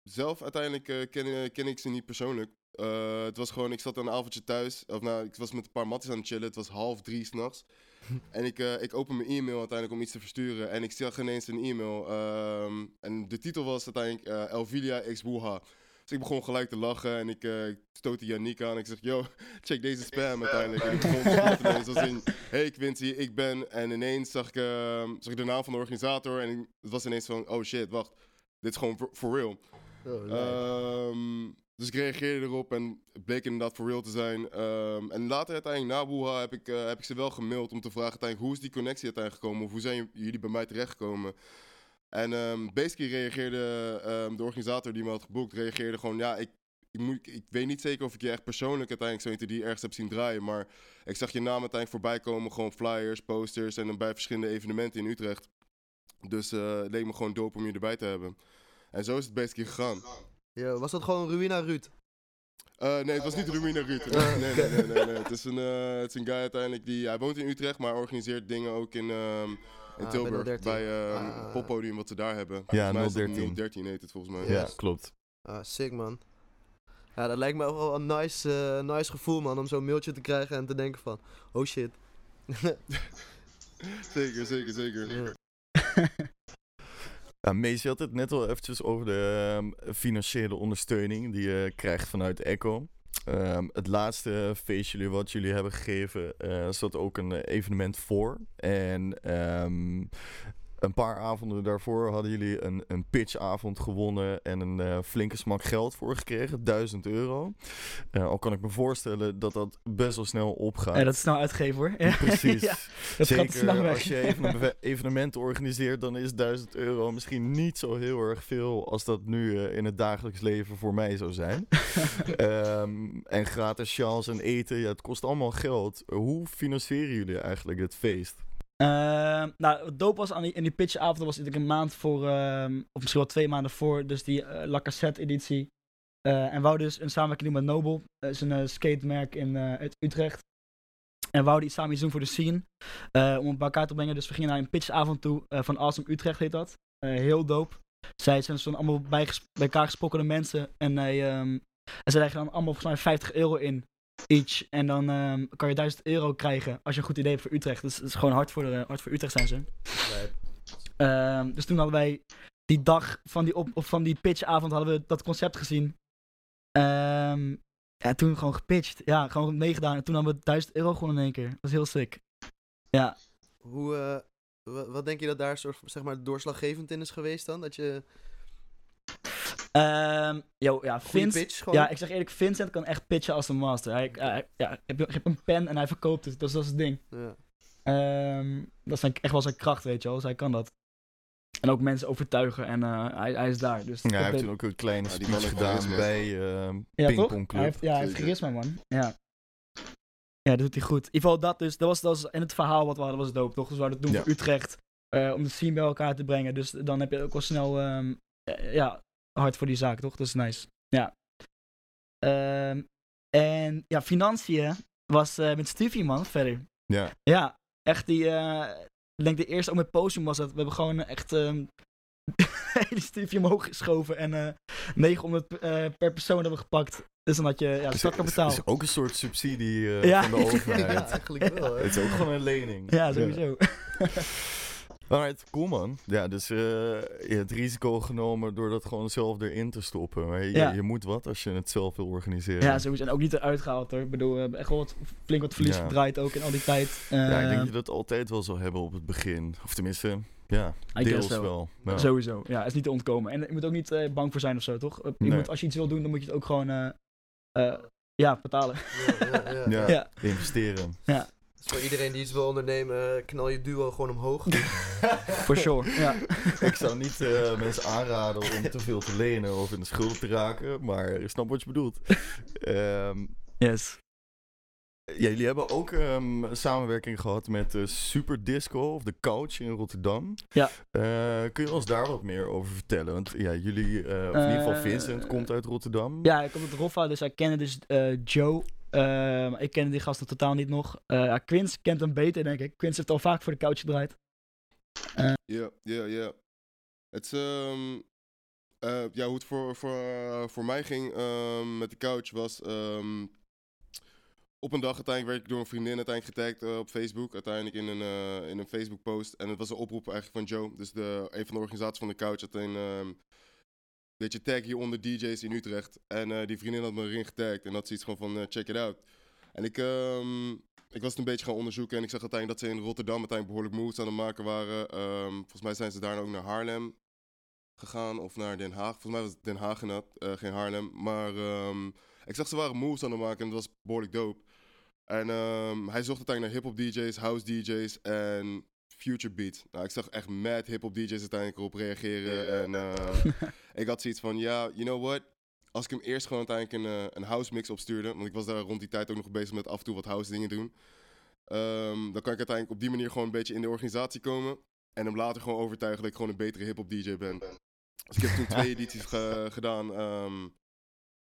zelf uiteindelijk ken, ken ik ze niet persoonlijk. Eh, het was gewoon, ik zat een avondje thuis. Of nou, ik was met een paar matties aan het chillen. Het was half drie s'nachts. en ik, eh, ik open mijn e-mail uiteindelijk om iets te versturen. En ik zag ineens een e-mail. ehm, en de titel was uiteindelijk eh, Elvilia x Wuha. Dus ik begon gelijk te lachen en ik eh, stootte Yannick aan. Ik zeg, yo, check deze spam uiteindelijk. En ik begon te ineens als in, hey Quincy, ik ben. En ineens zag ik, ehm, zag ik de naam van de organisator. En het was ineens van, oh shit, wacht. Dit is gewoon for, for real. Oh. Ehm, dus ik reageerde erop en het bleek inderdaad for real te zijn. Ehm, en later uiteindelijk na Wuha heb ik, eh, heb ik ze wel gemaild om te vragen uiteindelijk hoe is die connectie uiteindelijk gekomen? Of hoe zijn jullie bij mij terechtgekomen? En ehm basically reageerde ehm, de organisator die me had geboekt, reageerde gewoon, ja, ik, ik, moet, ik weet niet zeker of ik je echt persoonlijk uiteindelijk zo'n die ergens heb zien draaien, maar ik zag je naam uiteindelijk voorbij komen, gewoon flyers, posters en dan bij verschillende evenementen in Utrecht. Dus eh, het leek me gewoon dope om je erbij te hebben. En zo is het basically gegaan. Yo, was dat gewoon Ruina Ruud? Eh, nee, het was niet Ruina Ruud. Ah, Nee, nee, nee, nee, nee. Het, is een, eh, het is een guy uiteindelijk die... Hij woont in Utrecht, maar organiseert dingen ook in, ehm, in bij Tilburg. 013. bij ehm Ah. het poppodium wat ze daar hebben. Ja, Volgens mij is dat 013. 013 heet het volgens mij. Ja, Yes. klopt. Ah, sick man. Ja, dat lijkt me ook wel een nice, eh, nice gevoel man, om zo'n mailtje te krijgen en te denken van, oh shit. Zeker, zeker, zeker. Ja. Ja, Mees, had het net al eventjes over de ehm, financiële ondersteuning die je krijgt vanuit Echo. Ehm, het laatste feestje wat jullie hebben gegeven, eh zat ook een eh, evenement voor. En ehm, een paar avonden daarvoor hadden jullie een, een pitchavond gewonnen en een eh, flinke smak geld voor gekregen, 1000 euro. Eh, al kan ik me voorstellen dat dat best wel snel opgaat. Ja, dat is snel uitgeven hoor. Ja. Precies. ja, dat gaat snel Zeker weg. als je even evenementen organiseert, dan is 1000 euro misschien niet zo heel erg veel als dat nu eh, in het dagelijks leven voor mij zou zijn. Ehm, en gratis sjaals en eten, ja, het kost allemaal geld. Hoe financieren jullie eigenlijk het feest? Ehm, nou, wat dope was aan die, in die pitchavond was natuurlijk een maand voor, ehm, of misschien wel twee maanden voor, dus die eh La Cassette editie. Eh, en wou dus een samenwerking doen met Noble, dat is een eh, skatemerk in eh, uit Utrecht. En we wouden iets samen iets doen voor de scene, eh, om het bij elkaar te brengen. Dus we gingen naar een pitchavond toe, eh, van Awesome Utrecht heet dat. Eh, heel dope. Zij zijn zo'n allemaal bij, bij elkaar gesprokkelde mensen. En, hij, ehm, en ze leggen dan allemaal volgens mij 50 euro in each. En dan ehm, kan je 1000 euro krijgen als je een goed idee hebt voor Utrecht. Dus het is gewoon hard voor, de, hard voor Utrecht zijn ze. Ehm, dus toen hadden wij die dag van die, op, of van die pitchavond hadden we dat concept gezien. Ehm, ja, toen gewoon gepitcht. Ja, gewoon meegedaan. En toen hadden we 1000 euro gewoon in één keer. Dat was heel sick. Ja. Hoe, eh, wa- wat denk je dat daar soort, zeg maar, doorslaggevend in is geweest dan? Dat je Ehm yo, ja, Vince, pitch. Ja, ik zeg eerlijk, Vincent kan echt pitchen als een master. Hij, hij- ja, ik heb, ik heb een pen en hij verkoopt het. Dus dat is het ding. Ja. Ehm, dat is zijn, echt wel zijn kracht, weet je wel. Dus hij kan dat. En ook mensen overtuigen en eh, hij, hij is daar. Dus Ja, hij heeft toen ook een kleine Ja, die speech gedaan bij ehm ja, toch? Pingpong Hij Club. heeft, ja, hij heeft charisma, man. Ja. Ja, dat doet hij goed. In ieder geval dat dus. Dat was, dat was, en het verhaal wat we hadden was dope, toch? Dus we zouden het doen Ja. voor Utrecht. eh, om de scene bij elkaar te brengen. Dus dan heb je ook wel snel ehm, eh, ja, hard voor die zaak, toch? Dat is nice. Ja. Ehm, en ja, financiën was eh, met Stevie, man, verder. Ja. Ja, echt die... eh, ik denk de eerste ook met Potion was dat. We hebben gewoon echt... ehm die Stevie omhoog geschoven en eh 900 eh, per persoon hebben we gepakt. Dus dan had je ja, startkapitaal. is, is ook een soort subsidie eh, Ja. van de overheid. ja, eigenlijk wel. hè. Het is ook gewoon een lening. Ja, sowieso. Maar Alright, cool man. Ja, dus eh, je hebt risico genomen door dat gewoon zelf erin te stoppen. Maar je, Ja. je moet wat als je het zelf wil organiseren. Ja, sowieso. En ook niet eruit gehaald hoor. Ik bedoel, we hebben echt wel wat, flink wat verlies Ja. gedraaid ook in al die tijd. Ja, ik denk Eh, dat je dat altijd wel zal hebben op het begin. Of tenminste, ja, I deels so. wel. Ja. Sowieso. Ja, is niet te ontkomen. En je moet ook niet eh, bang voor zijn of zo, toch? Je Nee. moet, als je iets wil doen, dan moet je het ook gewoon eh, eh, ja, betalen. Ja, ja, ja. Dus voor iedereen die iets wil ondernemen, knal je duo gewoon omhoog. For sure. Ja. ik zou niet eh, mensen aanraden om te veel te lenen of in de schulden te raken, maar ik snap wat je bedoelt. Ehm, Yes. ja, jullie hebben ook ehm, een samenwerking gehad met de Super Disco of de Couch in Rotterdam. Ja. Eh, kun je ons daar wat meer over vertellen? Want ja, jullie, eh, of in ieder geval Vincent, komt uit Rotterdam. Ja, ik kom uit Roffa, dus hij kende dus eh, Joe. Eh, maar ik kende die gasten totaal niet nog. Eh ja, Quince kent hem beter, denk ik. Quince heeft al vaak voor de couch gedraaid. Ja, ja, ja. Het ehm, eh, ja, hoe het voor, voor, eh, voor mij ging ehm, met de couch was... ehm, op een dag uiteindelijk werd ik door een vriendin uiteindelijk getagd eh, op Facebook. Uiteindelijk in een, eh, in een Facebook post. En het was een oproep eigenlijk van Joe. Dus de, een van de organisaties van de couch een... weet je, tag hieronder DJ's in Utrecht. En eh, die vriendin had me erin getagd. En had zoiets gewoon van, eh, check it out. En ik, ehm, ik was het een beetje gaan onderzoeken. En ik zag uiteindelijk dat ze in Rotterdam uiteindelijk behoorlijk moves aan het maken waren. Ehm, volgens mij zijn ze daarna ook naar Haarlem gegaan. Of naar Den Haag. Volgens mij was het Den Haag inderdaad, eh, geen Haarlem. Maar ehm, ik zag ze waren moves aan het maken. En dat was behoorlijk dope. En hij zocht uiteindelijk naar hip-hop DJ's, house DJ's en future beat. Nou, ik zag echt mad hip-hop DJ's uiteindelijk erop reageren. En ehm, ik had zoiets van, ja, you know what? Als ik hem eerst gewoon uiteindelijk een, eh, een house mix opstuurde, want ik was daar rond die tijd ook nog bezig met af en toe wat house dingen doen. ehm, dan kan ik uiteindelijk op die manier gewoon een beetje in de organisatie komen. En hem later gewoon overtuigen dat ik gewoon een betere hip-hop DJ ben. Dus ik heb toen twee edities ge- gedaan ehm,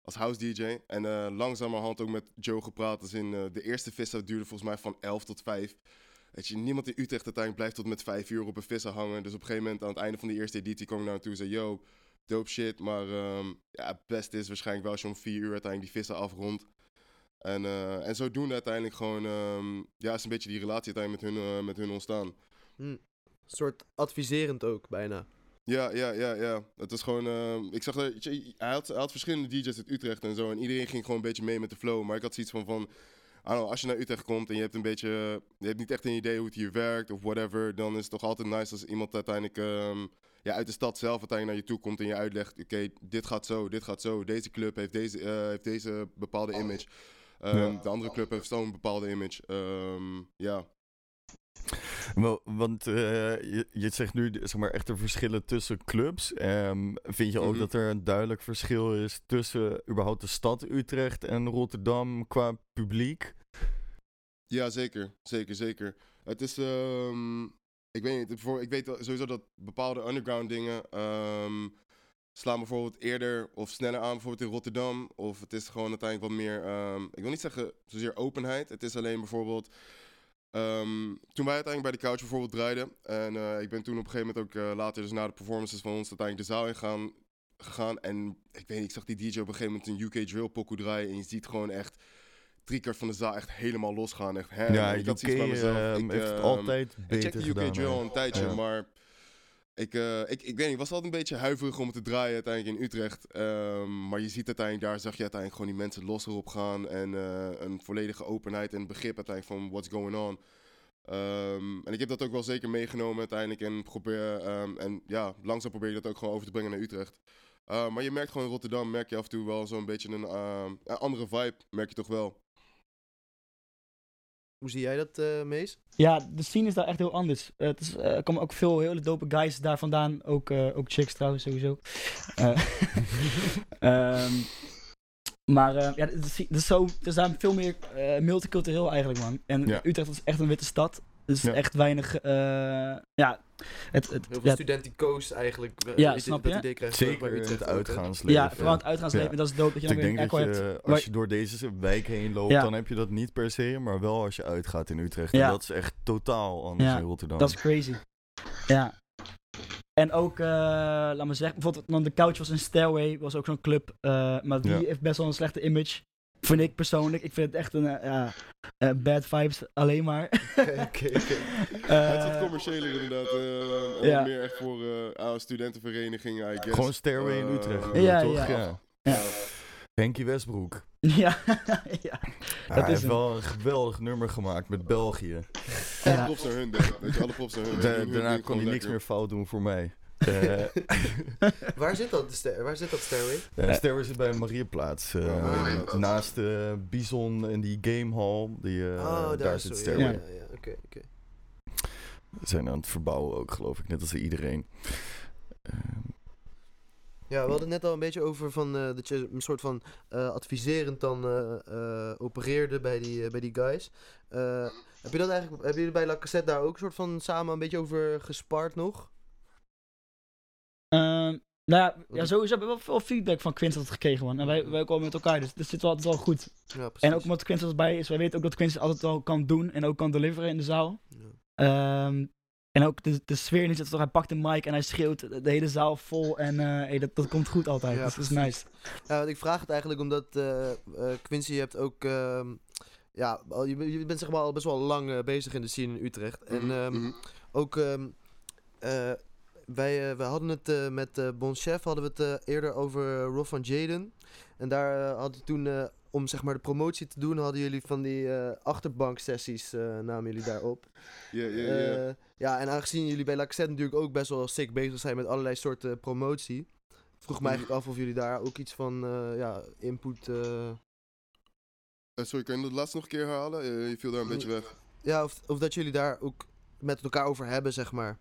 als house DJ. En eh langzamerhand ook met Joe gepraat. Dus in eh, de eerste vissa duurde volgens mij van 11 tot 5. Weet je, niemand in Utrecht uiteindelijk blijft tot met 5 uur op een vissa hangen. Dus op een gegeven moment aan het einde van de eerste editie kwam ik naar hem toe en zei: Yo, dope shit. Maar ehm, ja, het beste is waarschijnlijk wel als je om 4 uur uiteindelijk die vissa afrondt. En, eh en zodoende uiteindelijk gewoon, ehm, ja, is een beetje die relatie uiteindelijk met hun, eh, met hun ontstaan. Hm. Een soort adviserend ook, bijna. Ja, ja, ja, ja. Het was gewoon, ehm, ik zag dat, hij had, hij had verschillende DJ's uit Utrecht en zo. En iedereen ging gewoon een beetje mee met de flow. Maar ik had zoiets van, van know, als je naar Utrecht komt en je hebt een beetje, je hebt niet echt een idee hoe het hier werkt of whatever. Dan is het toch altijd nice als iemand uiteindelijk, ehm, ja, uit de stad zelf uiteindelijk naar je toe komt en je uitlegt. Oké, dit gaat zo, dit gaat zo. Deze club heeft deze, eh, heeft deze bepaalde image. Ehm, Ja. De andere club heeft zo'n bepaalde image. Ehm, ja. Wel, want eh, je, je zegt nu zeg maar, echt de verschillen tussen clubs. Vind je ook Mhm. dat er een duidelijk verschil is tussen überhaupt de stad Utrecht en Rotterdam qua publiek? Ja, zeker. Zeker, zeker. Het is, ehm, ik weet niet, ik weet sowieso dat bepaalde underground dingen ehm, slaan bijvoorbeeld eerder of sneller aan, bijvoorbeeld in Rotterdam. Of het is gewoon uiteindelijk wat meer, ehm, ik wil niet zeggen zozeer openheid. Het is alleen bijvoorbeeld, toen wij uiteindelijk bij de couch bijvoorbeeld draaiden. En eh, ik ben toen op een gegeven moment ook eh, later, dus na de performances van ons, uiteindelijk de zaal in gaan, gegaan. En ik weet niet, ik zag die DJ op een gegeven moment een UK drill pokoe draaien. En je ziet gewoon echt drie kwart van de zaal echt helemaal losgaan. Echt, hè, ja, ik had bij mezelf. ehm, ik, heeft het ehm, altijd ik beter checkte UK drill al een tijdje, maar ik, eh, ik, ik weet niet, ik was altijd een beetje huiverig om het te draaien uiteindelijk in Utrecht. Ehm, maar je ziet uiteindelijk, daar zag je uiteindelijk gewoon die mensen los erop gaan. En eh, een volledige openheid en begrip uiteindelijk van what's going on. En ik heb dat ook wel zeker meegenomen uiteindelijk. En, probeer, en ja, langzaam probeer je dat ook gewoon over te brengen naar Utrecht. Uh, maar je merkt gewoon in Rotterdam, merk je af en toe wel zo'n beetje een, een andere vibe, merk je toch wel. Hoe zie jij dat, eh Mees? Ja, de scene is daar echt heel anders. Eh, het is, eh, er komen ook veel hele dope guys daar vandaan. Ook, eh, ook chicks trouwens, sowieso. Eh, ehm, maar eh, ja, is, zo, is daar veel meer eh, multicultureel eigenlijk, man. En Ja. Utrecht is echt een witte stad. Dus Ja. echt weinig, eh, ja, het, het, Heel veel ja, studentico's eigenlijk. eh, Ja, snap dat je? idee krijg je Zeker bij in het uitgaansleven. ja, vooral het uitgaansleven, Ja. dat is dope dat je Dus dan ik weer een denk dat je, hebt. als je door deze wijk heen loopt, Ja. dan heb je dat niet per se, maar wel als je uitgaat in Utrecht. Ja. En dat is echt totaal anders Ja, in Rotterdam. Dat is crazy. Ja. En ook, eh, laat me zeggen, bijvoorbeeld dan de Couch was een Stairway, was ook zo'n club, eh, maar die Ja. heeft best wel een slechte image. Vind ik persoonlijk. Ik vind het echt een eh, ja, eh, bad vibes alleen maar. Oké, het is wat Eh, commerciëler inderdaad. eh, ja. meer echt voor eh studentenverenigingen, I guess. Gewoon Stairway in Eh, Utrecht. Ja, toch? ja. ja. Ja. Henkie Westbroek. ja, ja. hij is heeft hem. wel een geweldig nummer gemaakt met België. Alle Ja. props naar hun, denk ik. Weet je, alle props naar hun. Da- Hun- daarna kon hij niks meer fout doen voor mij. Eh Waar zit dat, waar zit dat stairway? uh, Stairway zit bij Mariaplaats. eh, Oh, Mariaplaats. naast eh Bison en die gamehall. Die, eh, oh, daar, zit Stairway. Ja, ja, oké, oké. We zijn aan het verbouwen ook, geloof ik. Net als iedereen. Ehm, Ja, we hadden het net al een beetje over van, eh, dat je een soort van eh, adviserend dan eh, eh, opereerde bij die, eh, bij die guys. Eh, heb je dat eigenlijk, hebben jullie bij La Cassette daar ook een soort van samen een beetje over gespaard nog? Ehm, nou ja, ja, sowieso hebben we wel veel feedback van Quincy altijd gekregen, man. En wij, wij komen met elkaar, dus dat zit wel altijd wel goed. Ja, precies. En ook omdat Quincy erbij is, wij weten ook dat Quincy altijd wel kan doen en ook kan deliveren in de zaal. Ja. Ehm, en ook de, de sfeer niet zit toch, hij pakt een mic en hij schreeuwt de, de hele zaal vol en eh, hey, dat, dat komt goed altijd, Ja, dus dat is nice. Ja, want ik vraag het eigenlijk omdat eh, eh, Quincy je hebt ook... ehm, ja, al- je, bent- je bent zeg maar al best wel lang bezig in de scene in Utrecht. En mhm. ook... ehm, eh, wij, eh, wij hadden het eh, met eh Bon Chef hadden we het eerder over Rob van Jaden. En daar had hij toen, om zeg maar de promotie te doen, hadden jullie van die achterbanksessies, namen jullie daarop. Ja, ja, ja. Ja, en aangezien jullie bij Laxet natuurlijk ook best wel sick bezig zijn met allerlei soorten promotie, vroeg me Mhm. eigenlijk af of jullie daar ook iets van ja, input. sorry, kan je dat laatste nog een keer herhalen? Je viel daar een beetje weg. ja, of, of dat jullie daar ook met elkaar over hebben, zeg maar.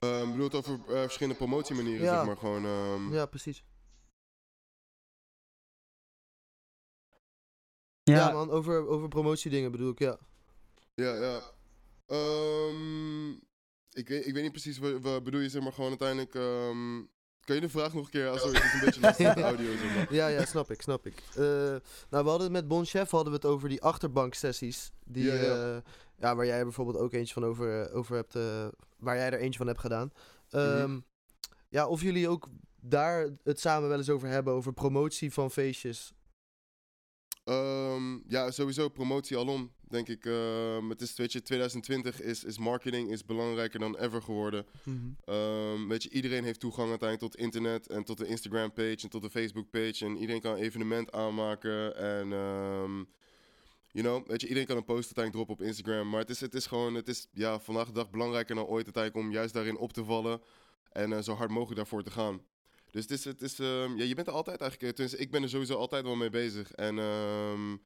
Ehm bedoel het over eh, verschillende promotiemanieren, Ja. zeg maar. Gewoon, ehm, Ja, precies. Ja, Ja, man, over, over promotiedingen bedoel ik, ja. Ja, ja. Ehm, ik, weet, ik weet niet precies wat, wat bedoel je, zeg maar, gewoon uiteindelijk... ehm, kan je de vraag nog een keer... Ah, sorry, het is een beetje lastig met de audio, zeg maar. Ja, ja, snap ik, snap ik. Eh, nou, we hadden het met Bon Chef hadden we het over die achterbanksessies. Die, Ja, ja, ja. Ja, waar jij bijvoorbeeld ook eentje van over, over hebt, eh, waar jij er eentje van hebt gedaan. Ehm, Mhm. Ja, of jullie ook daar het samen wel eens over hebben, over promotie van feestjes. Ehm, ja, sowieso promotie alom, denk ik. Ehm, het is, weet je, 2020 is, is marketing is belangrijker dan ever geworden. Ehm, weet je, iedereen heeft toegang uiteindelijk tot internet en tot de Instagram page en tot de Facebook page. En iedereen kan een evenement aanmaken en, ehm, you know, weet je, iedereen kan een post uiteindelijk droppen op Instagram. Maar het is, het is gewoon, het is ja, vandaag de dag belangrijker dan ooit uiteindelijk om juist daarin op te vallen en eh, zo hard mogelijk daarvoor te gaan. Dus het is, het is ehm, ja, je bent er altijd eigenlijk, eh, tenminste, ik ben er sowieso altijd wel mee bezig. En ehm,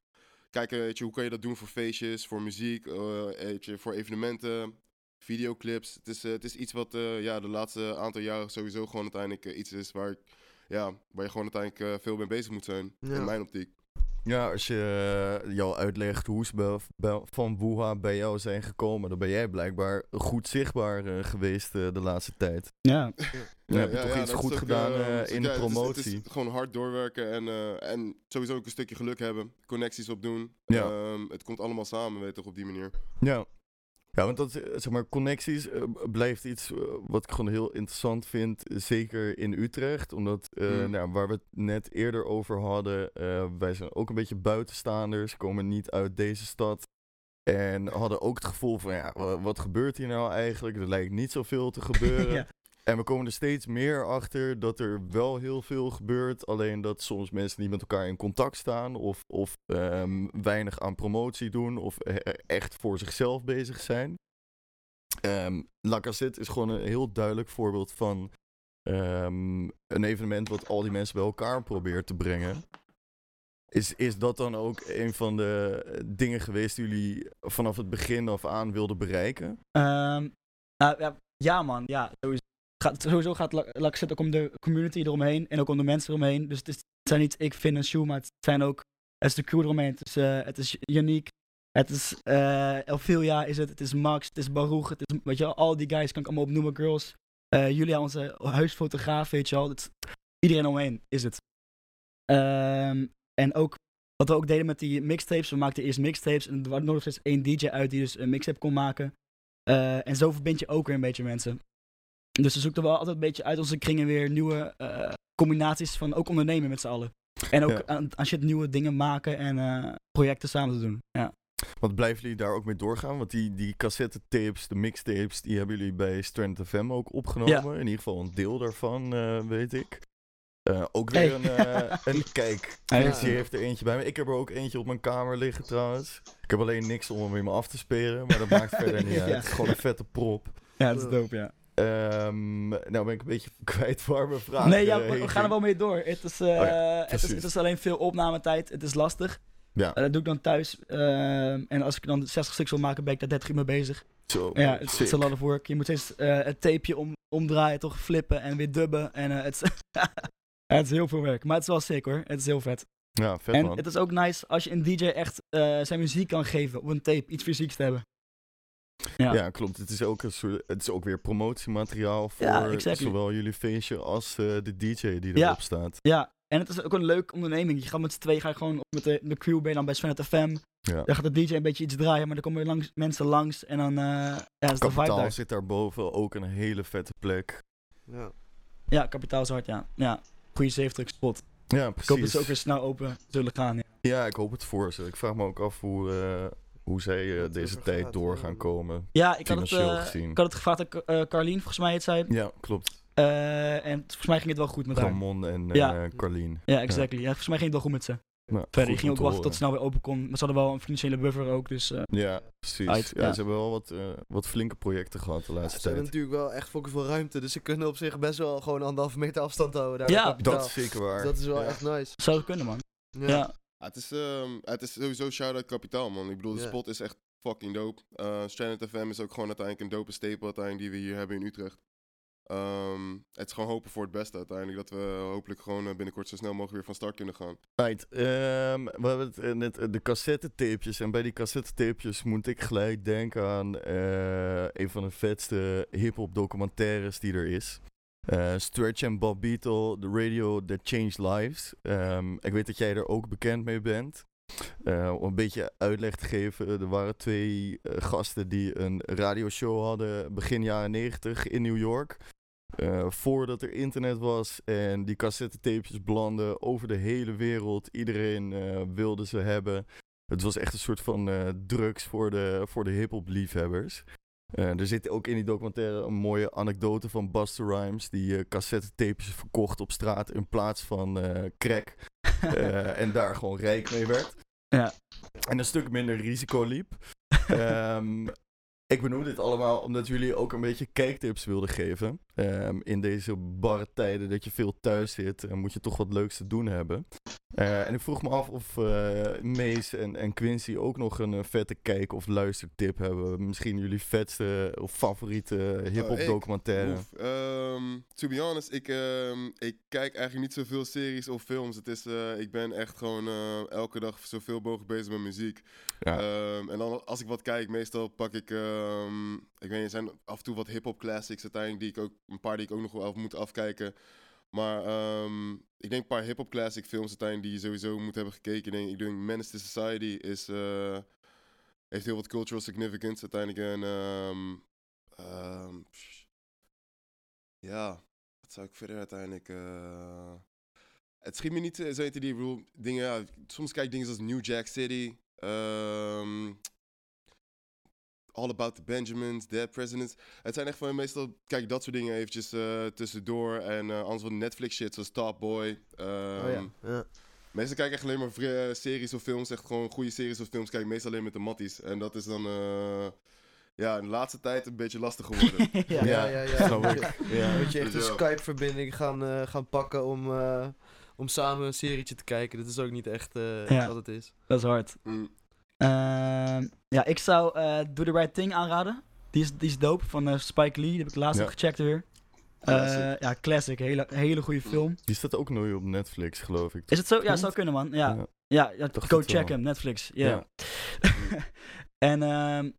kijken, weet je, hoe kan je dat doen voor feestjes, voor muziek, eh, weet je, voor evenementen, videoclips. Het is, het is iets wat ja, de laatste aantal jaren sowieso gewoon uiteindelijk iets is waar, ik, ja, waar je gewoon uiteindelijk veel mee bezig moet zijn. Ja. In mijn optiek. Ja, als je uh, jou uitlegt hoe ze van Wuha bij jou zijn gekomen, dan ben jij blijkbaar goed zichtbaar uh, geweest uh, de laatste tijd. ja. Dan heb je toch iets goed ook, gedaan eh, uh, in ja, de het is- promotie. Het is, gewoon hard doorwerken en, eh, en sowieso ook een stukje geluk hebben, connecties opdoen. Ja. Ehm, het komt allemaal samen, weet je toch, op die manier. Ja. Ja, want dat, eh, zeg maar, connecties eh, blijft iets eh, wat ik gewoon heel interessant vind, zeker in Utrecht. Omdat, Mm. nou, waar we het net eerder over hadden, wij zijn ook een beetje buitenstaanders, komen niet uit deze stad. En hadden ook het gevoel van, ja, wa- wat gebeurt hier nou eigenlijk? Er lijkt niet zoveel te gebeuren. Ja. En we komen er steeds meer achter dat er wel heel veel gebeurt. Alleen dat soms mensen niet met elkaar in contact staan. Of, of ehm, weinig aan promotie doen. Of eh, echt voor zichzelf bezig zijn. Ehm La is gewoon een heel duidelijk voorbeeld van ehm, een evenement wat al die mensen bij elkaar probeert te brengen. Is, is dat dan ook een van de eh, dingen geweest die jullie vanaf het begin af aan wilden bereiken? Nou, ja, ja, man, ja. Sowieso sowieso gaat La- La Cassette ook om de community eromheen en ook om de mensen eromheen. Dus het, is, het zijn niet ik, Finn maar het zijn ook het is de crew eromheen. Het is, eh, het is Yannick, het is eh Elfilia is het, het is Max, het is Baruch, het is, weet je al die guys kan ik allemaal opnoemen, girls. Eh, Julia, onze huisfotograaf, weet je wel. Het, iedereen omheen is het. Ehm, en ook wat we ook deden met die mixtapes, we maakten eerst mixtapes en er was nog één DJ uit die dus een mixtape kon maken. Eh, en zo verbind je ook weer een beetje mensen. Dus we zoeken wel altijd een beetje uit onze kringen weer nieuwe eh, combinaties van ook ondernemen met z'n allen. En ook Ja. aan, aan shit nieuwe dingen maken en eh, projecten samen te doen. Ja. Want blijven jullie daar ook mee doorgaan? Want die, die cassette tapes, de mixtapes, die hebben jullie bij Strand FM ook opgenomen. In ieder geval een deel daarvan, eh, weet ik. Ook weer Hey. een, een kijk. Quincy heeft er eentje bij me. Ik heb er ook eentje op mijn kamer liggen trouwens. Ik heb alleen niks om hem in me af te speren, maar dat maakt verder niet uit. Ja. Het is gewoon een vette prop. ja, dat is dope, ja. Ehm, nou ben ik een beetje kwijt waar mijn vraag nee, ja, we, gaan er wel mee door. Het is, eh, ja, het, is, het is alleen veel opnametijd. Het is lastig. Ja. Eh, dat doe ik dan thuis. ehm, en als ik dan 60 stuks wil maken, ben ik daar 30 uur mee bezig. Zo, Ja, het is a lot of work. Je moet steeds eh, het tapeje om, omdraaien, toch flippen en weer dubben. En het, is het is heel veel werk. Maar het is wel sick hoor. Het is heel vet. Ja, vet en man. het is ook nice als je een DJ echt zijn muziek kan geven op een tape. Iets fysieks te hebben. Ja. Ja, klopt. Het is ook, een soort, het is ook weer promotiemateriaal voor Ja, exactly. zowel jullie feestje als eh, de DJ die Ja. erop staat. Ja, en het is ook een leuke onderneming. Je gaat met z'n twee ga je gewoon op met de, de crew ben je dan bij Sven het FM. Ja. Dan gaat de DJ een beetje iets draaien, maar dan komen er langs, mensen langs en dan eh ja, is de vibe Kapitaal daar. zit daarboven ook een hele vette plek. Ja. Ja, kapitaal is hard, ja. ja. Goede 70 spot. Ja, Ik hoop dat precies. ze ook weer snel open zullen gaan. Ja. Ja, ik hoop het voor ze. Ik vraag me ook af hoe, eh, hoe zij eh, deze tijd gaat, door ja. gaan komen. Ja, ik had, het, Financieel eh, gezien. ik had het gevraagd aan eh, Carlien, volgens mij het zei. Ja, klopt. Eh, en volgens mij ging het wel goed met haar. Ramon en eh Ja. Carlien. Ja, exactly. Ja. volgens mij ging het wel goed met ze. Nou, Verder, die ging ook te wachten tot het horen. snel weer open kon. Maar ze hadden wel een financiële buffer ook, dus... eh, Ja, precies. Uit, ja, ja. Ze hebben wel wat, eh, wat flinke projecten gehad de Ja, laatste ze hebben tijd. natuurlijk wel echt fucking veel ruimte. Dus ze kunnen op zich best wel gewoon anderhalve meter afstand houden. Daar Ja. Dat is zeker waar. Dat is wel Ja. echt nice. zou het kunnen, man. Ja. Ja. Ja, het, is, ehm, het is sowieso shout-out kapitaal, man. Ik bedoel, de spot is echt fucking dope. Eh Stranded FM is ook gewoon uiteindelijk een dope staple uiteindelijk die we hier hebben in Utrecht. Ehm, het is gewoon hopen voor het beste uiteindelijk. Dat we hopelijk gewoon eh, binnenkort zo snel mogelijk weer van start kunnen gaan. Right, ehm, we hebben het eh, net de cassettetapejes. En bij die cassettetapejes moet ik gelijk denken aan een van de vetste hip-hop documentaires die er is. Eh, Stretch and Bob Beatle, The Radio That Changed Lives. Ehm, ik weet dat jij er ook bekend mee bent. Eh, om een beetje uitleg te geven, er waren twee eh, gasten die een radioshow hadden begin jaren 90 in New York. Voordat er internet was en die cassettetapejes belanden over de hele wereld. Iedereen wilde ze hebben. Het was echt een soort van drugs voor de, voor de hip-hop liefhebbers. Eh, er zit ook in die documentaire een mooie anekdote van Buster Rhymes. Die eh cassettetapes verkocht op straat in plaats van eh, crack. En daar gewoon rijk mee werd. Ja. En een stuk minder risico liep. Ehm, ik benoem dit allemaal omdat jullie ook een beetje kijktips wilden geven. Ehm, in deze barre tijden dat je veel thuis zit, moet je toch wat leuks te doen hebben. Eh, en ik vroeg me af of eh Mees en, en Quincy ook nog een eh, vette kijk- of luistertip hebben. Misschien jullie vetste of favoriete hip-hop Oh, ik? documentaire. Ehm, to be honest, ik, ehm, ik kijk eigenlijk niet zoveel series of films. Het is, ik ben echt gewoon elke dag zoveel mogelijk bezig met muziek. Ja. Ehm, en dan als ik wat kijk, meestal pak ik, ik weet niet, er zijn af en toe wat hip-hop classics uiteindelijk die ik ook, een paar die ik ook nog wel moet afkijken. Maar ehm, ik denk een paar hip-hop classic films uiteindelijk die je sowieso moet hebben gekeken. Ik denk, ik denk Menace to Society is, eh, heeft heel wat cultural significance uiteindelijk. En ehm, ehm, ja, wat zou ik verder uiteindelijk... eh, het schiet me niet eh, zo die, ik dingen, ja, soms kijk ik dingen zoals New Jack City, All About the Benjamins, Dead Presidents. Het zijn echt van, meestal kijk dat soort dingen eventjes eh, tussendoor. En eh, anders wat Netflix shit, zoals Top Boy. Oh ehm, ja. ja. Meestal kijk ik echt alleen maar vri- series of films, echt gewoon goede series of films. Kijk ik meestal alleen met de matties. En dat is dan, eh, ja, in de laatste tijd een beetje lastig geworden. ja. Ja, ja, ja. snap ik. Ja. Moet je echt een Ja. Skype-verbinding gaan, eh, gaan pakken om, eh, om samen een serietje te kijken. Dat is ook niet echt eh, Ja. wat het is. Dat is hard. Mm. Ehm, ja, ik zou eh Do The Right Thing aanraden. Die is, die is dope, van eh, Spike Lee. Die heb ik laatst Ja. ook gecheckt weer. Eh, Classic. ja, classic. Hele, hele goede film. Die staat ook nu op Netflix, geloof ik. Is het zo? Ja, Klopt. zou kunnen, man. Ja, Ja. ja, ja, Dacht go het check hem. Netflix. Ja. Ja. en ehm,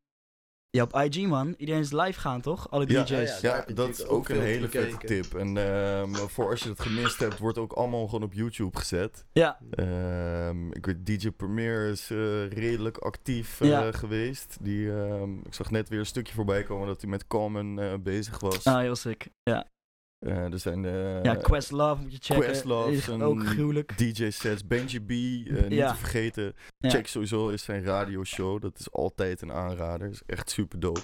ja, op IG, man. Iedereen is live gaan, toch? Alle Ja, DJ's. ja, Ja, dat is ook een hele vette tip. En ehm, voor als je dat gemist hebt, wordt ook allemaal gewoon op YouTube gezet. Ja. Ehm, ik weet, DJ Premier is eh, redelijk actief eh, Ja. geweest. Die, ehm, ik zag net weer een stukje voorbij komen dat hij met Common eh, bezig was. Ah, heel sick. Ja. Eh, er zijn eh, ja, Questlove moet je checken. Questlove Is en ook gruwelijk. DJ-sets, Benji B, eh, niet Ja. te vergeten. Ja. Check sowieso eens zijn radioshow. Dat is altijd een aanrader. is echt super dope.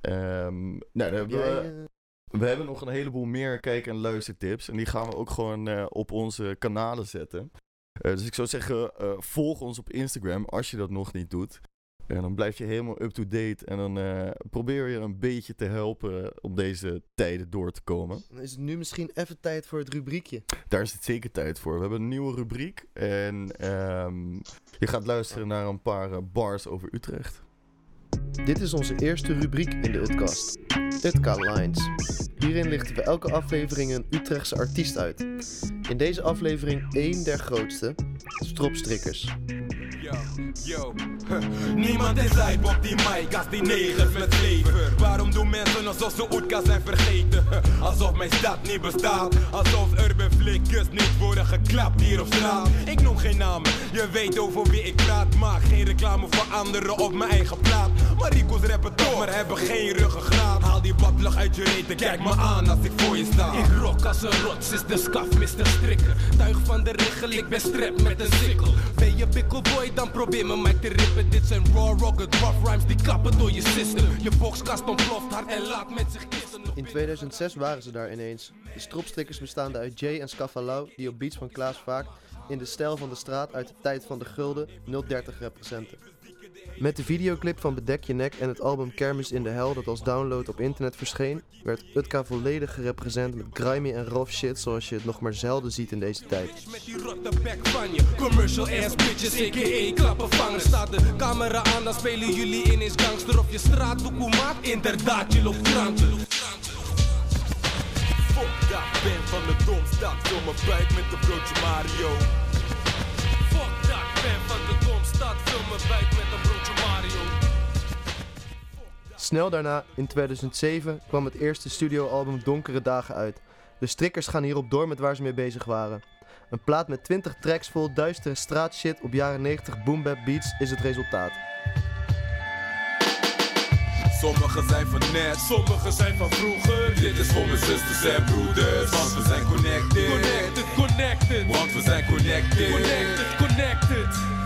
Ehm, nou, dan hebben Jij, we, we hebben nog een heleboel meer kijk- en luistertips. En die gaan we ook gewoon eh, op onze kanalen zetten. Eh, dus ik zou zeggen, eh, volg ons op Instagram als je dat nog niet doet. En dan blijf je helemaal up-to-date. En dan eh, probeer je een beetje te helpen om deze tijden door te komen. Dan is het nu misschien even tijd voor het rubriekje. Daar is het zeker tijd voor. We hebben een nieuwe rubriek. En ehm, je gaat luisteren naar een paar eh, bars over Utrecht. Dit is onze eerste rubriek in de Utkast. Utka Lines. Hierin lichten we elke aflevering een Utrechtse artiest uit. In deze aflevering één der grootste, Stropstrikkers. Yo. Niemand is hype op die mic als die negers met flavor. Waarom doen mensen alsof ze Oetka zijn vergeten? Alsof mijn stad niet bestaat. Alsof urban flickers niet worden geklapt hier op straat. Ik noem geen namen, je weet over wie ik praat. Maak geen reclame voor anderen op mijn eigen plaat. Marico's rappen toch, maar hebben geen ruggengraat. Haal die badlucht uit je reet en kijk me aan als ik voor je sta. Ik rock als een rots, is de skaf, Mr. Strikker. Tuig van de regel, ik ben strep met een sikkel. Ben je bikkelboy, dan probeer me mij te rippen. Dit zijn raw, rugged, rough rhymes die klappen door je system. Je boxkast ontploft hard en laat met zich kissen. In 2006 waren ze daar ineens. De Stropstrikkers bestaande uit Jay en Scafalau, die op beats van Klaas Vaak in de stijl van de straat uit de tijd van de gulden 030 representen. Met de videoclip van Bedek je nek en het album Kermis in de Hel dat als download op internet verscheen, werd Utka volledig gerepresent met grimy en rough shit zoals je het nog maar zelden ziet in deze tijd. Met die rotte bek van je Commercial ass bitches, a.k.a. klappen vangen Staat de camera aan, dan spelen jullie ineens gangster Op je straat, doekoe maat, inderdaad, je loopt kranten Fuck dat, ben van de domstad. Vul mijn buik met een broodje Mario. Fuck dat, ben van de domstad Vul mijn buik met een broodje Snel daarna, in 2007, kwam het eerste studioalbum Donkere Dagen uit. De strikkers gaan hierop door met waar ze mee bezig waren. Een plaat met 20 tracks vol duistere straatshit op jaren 90 boombap beats is het resultaat. Sommigen zijn van net, sommigen zijn van vroeger. Dit is voor mijn zusters en broeders, want we zijn connected. Connected, connected Want we zijn connected. Connected, connected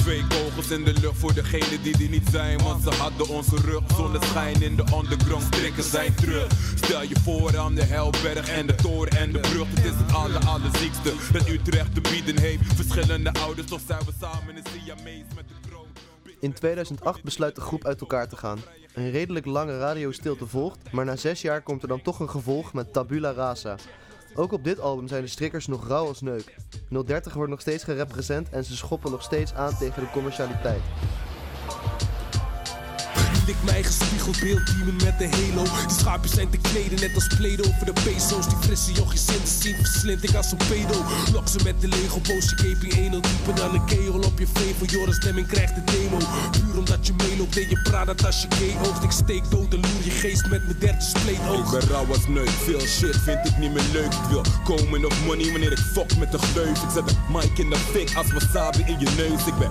Twee kogels in de lucht voor degenen die die niet zijn. Want ze hadden onze rug. Zonneschijn in de underground. Strikken zijn terug. Stel je voor aan de Helberg en de toren en de brug. Het is het aller, allerziekste dat Utrecht te bieden heeft. Verschillende ouders, toch zijn we samen in Siamese met de kroon. In 2008 besluit de groep uit elkaar te gaan. Een redelijk lange radiostilte volgt, maar na zes jaar komt er dan toch een gevolg met Tabula Rasa. Ook op dit album zijn de strikkers nog rauw als neuk. 030 wordt nog steeds gerepresent en ze schoppen nog steeds aan tegen de commercialiteit. Ik mijn gespiegeld beeld beamen met de halo. Die schaapjes zijn te kleden net als Play-Doh. Voor de peso's Die frisse jochies in te zien Verslind. Ik als een pedo. Lok ze met de Lego Boosje KP 1 dieper dan een kegel op je vevel Joris stemming krijgt de demo. Puur omdat je meeloopt en je praat dat als je gay oogt Ik steek dood en loer je geest met mijn derde spleet Ik oog ben rauw als neuk, veel shit vind ik niet meer leuk. Ik wil komen op money wanneer ik fok met de gleuf. Ik zet de mic in de fik als wasabi in je neus. Ik ben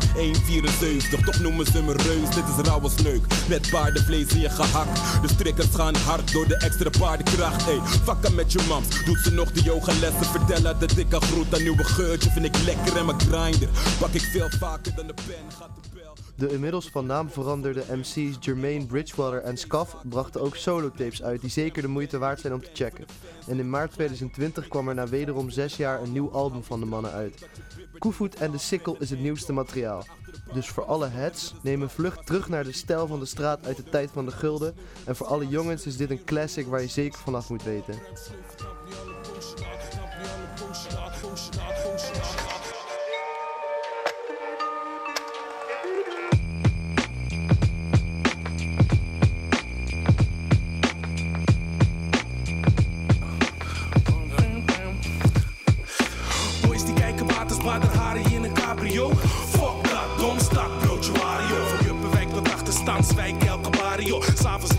1,74, toch noemen ze me reus. Dit is rauw als neuk, paardenvlees in je gehakt. De strikkers gaan hard door de extra paardenkracht. Ey, fucken met je mams, doet ze nog de yogalessen. Vertellen dat ik al groet aan nieuwe geurtje. Vind ik lekker en mijn grinder. Pak ik veel vaker dan de pen, gaat de bel. De inmiddels van naam veranderde MC's Jermaine Bridgewater en Scaff brachten ook solotapes uit die zeker de moeite waard zijn om te checken. En in maart 2020 kwam er na wederom zes jaar een nieuw album van de mannen uit. Koevoet en de Sikkel is het nieuwste materiaal. Dus voor alle heads, neem een vlucht terug naar de stijl van de straat uit de tijd van de gulden. En voor alle jongens is dit een classic waar je zeker vanaf moet weten.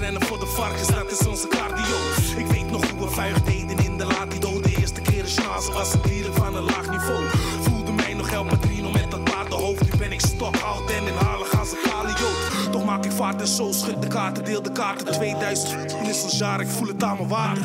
Rennen voor de varkens, dat is onze cardio. Ik weet nog hoe we vuig deden in de latido De eerste keer een chance was het dieren van een laag niveau. Voelde mij nog El Padrino met dat paardenhoofd. Nu ben ik stokoud en inhalig als een kalioot Toch maak ik waard en zo schud de kaarten, deel de kaarten. 2000 is ons jaar, ik voel het aan mijn water.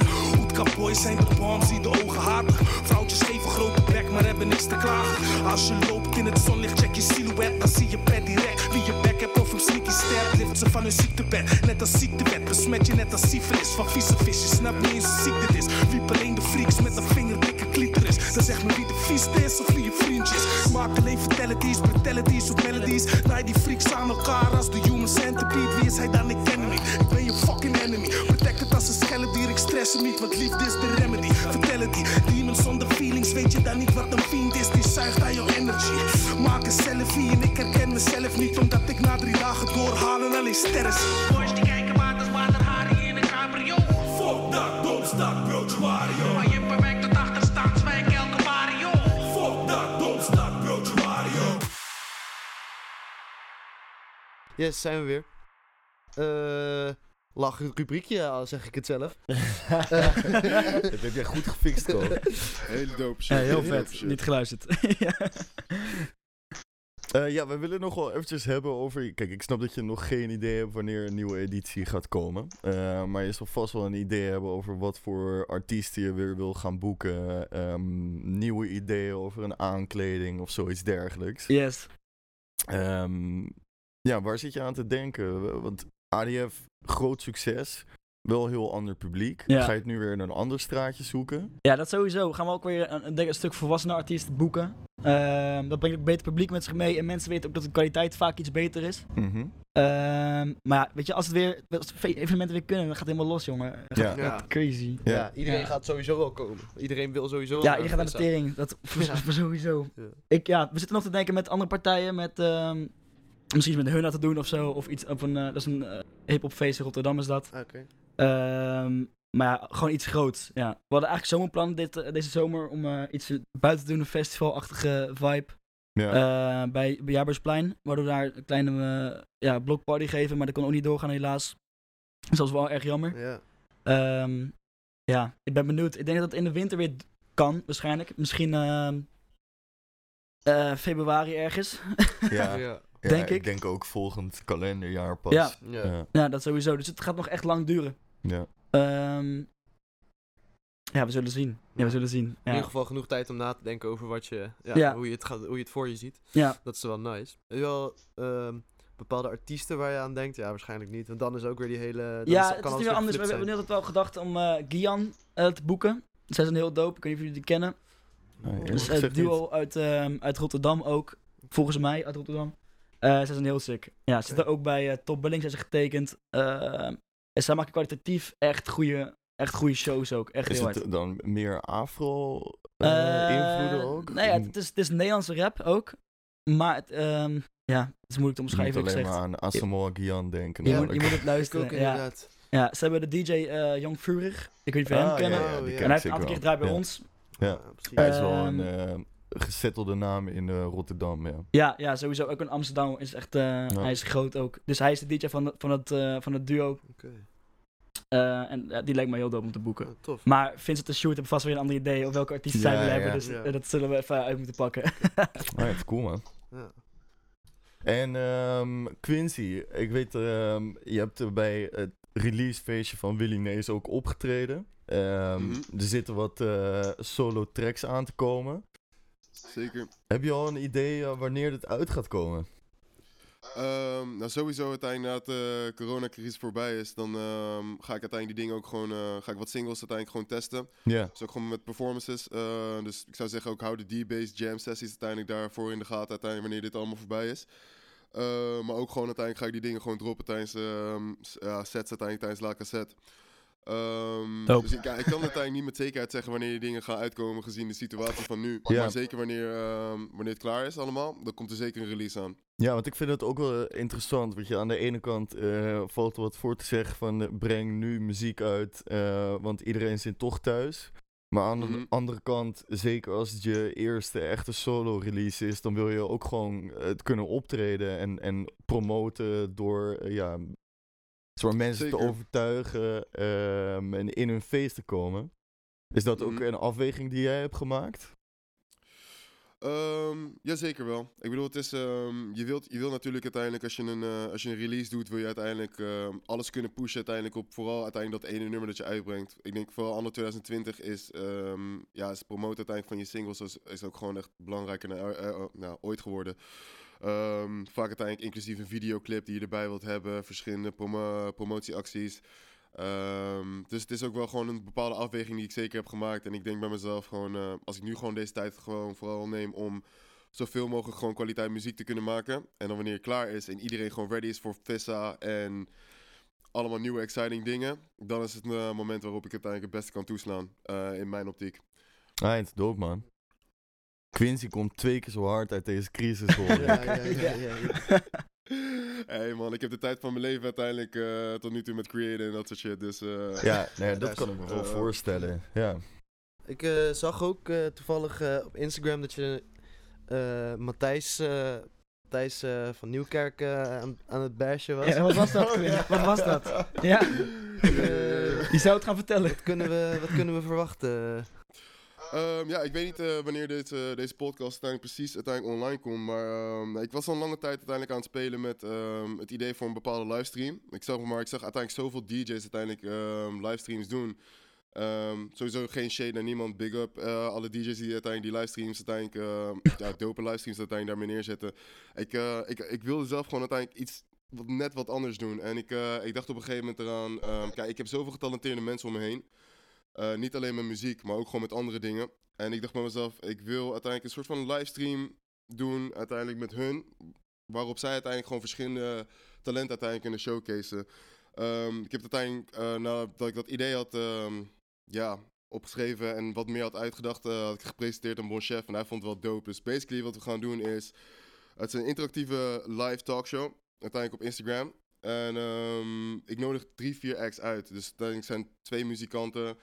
Hoedka boys zijn de bombs die de ogen haten. Vrouwtjes geven grote bek, maar hebben niks te klagen. Als je loopt in het zonlicht, check je silhouet, dan zie je per direct wie je bek hebt of een sneaky ster. Lift ze van hun ziektebed, net als ziektewet. Besmet je net als syfilis van vieze visjes. Snap niet eens hoe ziek dit is. Wiep alleen de freaks met een vingerdikke clitoris. Dan zeg me wie de vieste is of wie je vriendjes. Maak alleen fatalities, brutalities of melodies. Naai die freaks aan elkaar als de human centipede. Wie is hij dan? Hem niet. Ik ben je fucking enemy. Ik stress hem niet, want liefde is de remedy. Vertel het die, demons zonder feelings, weet je dan niet wat een fiend is? Die zuigt aan jouw energy. Maak een selfie en ik herken mezelf niet, omdat ik na drie dagen doorhaal en alleen sterren zie. Boys die kijken water, waterharing in een cabrio. Fuck dat, domstak, broodje Wario. Van je perfect tot zwijk elke Mario. Fuck dat, domstak, broodje Wario. Yes, zijn we weer. Eh lach rubriekje, al zeg ik het zelf. Dat heb jij goed gefixt, Ko. Hele dope shit. Ja, heel vet. shit. Niet geluisterd. Ja. Eh, ja, we willen nog wel eventjes hebben over... Kijk, ik snap dat je nog geen idee hebt wanneer een nieuwe editie gaat komen. Eh, maar je zal vast wel een idee hebben over wat voor artiesten je weer wil gaan boeken. Ehm, nieuwe ideeën over een aankleding of zoiets dergelijks. Yes. Ehm, ja, waar zit je aan te denken? Want ADF, groot succes. Wel heel ander publiek. Ja. Ga je het nu weer in een ander straatje zoeken? Ja, dat sowieso. Gaan we ook weer een, een, denk ik, een stuk volwassene artiesten boeken. Ehm, dat brengt ook beter publiek met zich mee. En mensen weten ook dat de kwaliteit vaak iets beter is. Mhm. Ehm, maar ja, weet je, als het weer als de evenementen weer kunnen, dan gaat het helemaal los, jongen. Ja. gaat het Ja. crazy. Ja. Ja, iedereen Ja. gaat sowieso wel komen. Iedereen wil sowieso wel Ja, je gaat naar de tering. Dat voor, Ja. voor sowieso. Ja. Ik, ja, we zitten nog te denken met andere partijen. Met, ehm, misschien met Hunna te doen of zo. Of iets op een, eh, dat is een eh, hip-hop feest in Rotterdam is dat. Oké. Ehm, maar ja, gewoon iets groots. Ja. We hadden eigenlijk zomerplan dit, eh, deze zomer om eh, iets buiten te doen, een festivalachtige vibe. Ja. eh, bij, bij Jaarbeursplein. Waardoor we daar een kleine eh, ja, blokparty geven, maar dat kon ook niet doorgaan helaas. Dus dat is wel erg jammer. Ja. Ehm, ja, ik ben benieuwd. Ik denk dat het in de winter weer kan, waarschijnlijk. Misschien ehm, eh, februari ergens. ja. Ja. Ja, denk ik ik. denk ook volgend kalenderjaar pas. Ja. Ja. Dat sowieso. Dus het gaat nog echt lang duren. Ja. Ehm, ja, we zullen zien. Ja, we zullen zien. In Ja. ieder geval genoeg tijd om na te denken over wat je, ja, Ja. Hoe, je het gaat, hoe je het voor je ziet. ja. Dat is wel nice. Heb je wel ehm, bepaalde artiesten waar je aan denkt? Ja, waarschijnlijk niet. Want dan is ook weer die hele... dan Ja, is- het is nu weer anders. We hebben net wel gedacht om eh Gian eh, te boeken. Zij zijn heel dope. Ik weet niet of jullie die kennen. Nee, Dus gezegd duo uit, ehm, uit Rotterdam ook. Volgens mij uit Rotterdam. Eh zij zijn heel sick. Ja, ze zitten ook bij eh, Top Billing zijn ze getekend. Ehm, en zij maken kwalitatief echt goede, echt goede shows ook. Echt Is heel het hard. dan meer afro Eh, eh, invloeden ook? Nee, ja, het, is, het is Nederlandse rap ook. Maar het, ehm, ja, het is moeilijk te Je moet omschrijven. Ik alleen maar aan Asamoah Gyan denken. Je, moet, namelijk. je moet het luisteren. ook ja. inderdaad. ja, ze hebben de DJ eh Young Furig. Ik weet niet of je hem Ah, kennen. Ja, ja, die ja. ken En hij heeft een aantal keer gedraaid bij ons. Ja. precies. Hij is wel Ehm, een eh, gezettelde naam in eh, Rotterdam, ja. Ja, ja, sowieso. Ook in Amsterdam is echt, eh, hij is groot ook. Dus hij is de DJ van, van, het, eh, van het duo. Oké. Eh, en ja, die lijkt me heel dope om te boeken. Oh, tof. Maar Vincent de Shoot heeft vast weer een ander idee of welke artiesten zij willen ja. hebben. Dus Ja. dat zullen we even uit moeten pakken. Ah, ja, cool man. Ja. En ehm, Quincy, ik weet, ehm, je hebt er bij het releasefeestje van Willy Nees ook opgetreden. Ehm, Mhm. Er zitten wat eh, solo tracks aan te komen. Zeker. Heb je al een idee eh, wanneer dit uit gaat komen? Ehm, nou, sowieso uiteindelijk nadat de coronacrisis voorbij is, dan ehm, ga ik uiteindelijk die dingen ook gewoon, eh, ga ik wat singles uiteindelijk gewoon testen. Ja. Dus ook gewoon met performances. Eh, dus ik zou zeggen ook hou de D-Bass jam sessies uiteindelijk daarvoor in de gaten uiteindelijk wanneer dit allemaal voorbij is. Eh, maar ook gewoon uiteindelijk ga ik die dingen gewoon droppen tijdens ehm, ja, sets uiteindelijk tijdens La Cassette. Ehm, dus ik, ja, ik kan uiteindelijk niet met zekerheid zeggen wanneer die dingen gaan uitkomen gezien de situatie van nu. Ja. Maar zeker wanneer, ehm, wanneer het klaar is allemaal, dan komt er zeker een release aan. Ja, want ik vind het ook wel eh, interessant. Want je, aan de ene kant eh, valt er wat voor te zeggen van eh, breng nu muziek uit, eh, want iedereen zit toch thuis. Maar aan de Mhm. andere kant, zeker als het je eerste echte solo release is, dan wil je ook gewoon het kunnen optreden en, en promoten door ja, soort mensen te overtuigen ehm, en in hun feest te komen. Is dat ook Mhm. een afweging die jij hebt gemaakt? Ehm ja, zeker wel. Ik bedoel, het is, ehm, je, wilt, je wilt natuurlijk uiteindelijk, als je een, eh, als je een release doet, wil je uiteindelijk alles kunnen pushen uiteindelijk op vooral uiteindelijk dat ene nummer dat je uitbrengt. Ik denk vooral anno 2020 is, ja, is promoten uiteindelijk van je singles is, is ook gewoon echt belangrijker dan eh, eh, nou, ooit geworden. Ehm, vaak uiteindelijk inclusief een videoclip die je erbij wilt hebben, verschillende promo promotieacties. Ehm, dus het is ook wel gewoon een bepaalde afweging die ik zeker heb gemaakt. En ik denk bij mezelf gewoon, eh, als ik nu gewoon deze tijd gewoon vooral neem om zoveel mogelijk gewoon kwaliteit muziek te kunnen maken. En dan wanneer het klaar is en iedereen gewoon ready is voor Vissa en allemaal nieuwe exciting dingen. Dan is het een moment waarop ik uiteindelijk het beste kan toeslaan eh, in mijn optiek. Eind, dope man. Quincy komt twee keer zo hard uit deze crisis hoor. Ja, ja, ja, ja, ja. hey man, ik heb de tijd van mijn leven uiteindelijk eh, tot nu toe met creëren en dat soort shit. Dus eh, Ja, nee, dat kan ik me wel eh, voorstellen. Ja. Ik eh, zag ook eh, toevallig eh, op Instagram dat je eh Matthijs, van Nieuwkerk aan, aan het bashen was. Ja, wat was dat, Quinn? Wat was dat? Ja, Eh, je zou het gaan vertellen. wat, kunnen we, wat kunnen we verwachten? Ehm, ja, ik weet niet eh, wanneer deze, deze podcast uiteindelijk precies uiteindelijk online komt. Maar ehm, ik was al een lange tijd uiteindelijk aan het spelen met ehm, het idee voor een bepaalde livestream. Ik zag, maar ik zag uiteindelijk zoveel DJ's uiteindelijk livestreams doen. Sowieso geen shade naar niemand. Big up eh, alle DJ's die uiteindelijk die livestreams uiteindelijk, ja, dope livestreams uiteindelijk daarmee neerzetten. Ik, eh, ik, ik wilde zelf gewoon uiteindelijk iets wat, net wat anders doen. En ik, eh, ik dacht op een gegeven moment eraan, kijk, ik heb zoveel getalenteerde mensen om me heen. Eh, niet alleen met muziek, maar ook gewoon met andere dingen. En ik dacht bij mezelf, ik wil uiteindelijk een soort van livestream doen, uiteindelijk met hun. Waarop zij uiteindelijk gewoon verschillende talenten uiteindelijk kunnen showcaseen. Ehm, ik heb uiteindelijk, eh nadat ik dat idee had ehm, ja, opgeschreven en wat meer had uitgedacht, eh, had ik gepresenteerd aan Bon Chef. En hij vond het wel dope. Dus basically wat we gaan doen is, het is een interactieve live talkshow. Uiteindelijk op Instagram. En ehm, ik nodig drie, vier acts uit. Dus uiteindelijk zijn twee muzikanten,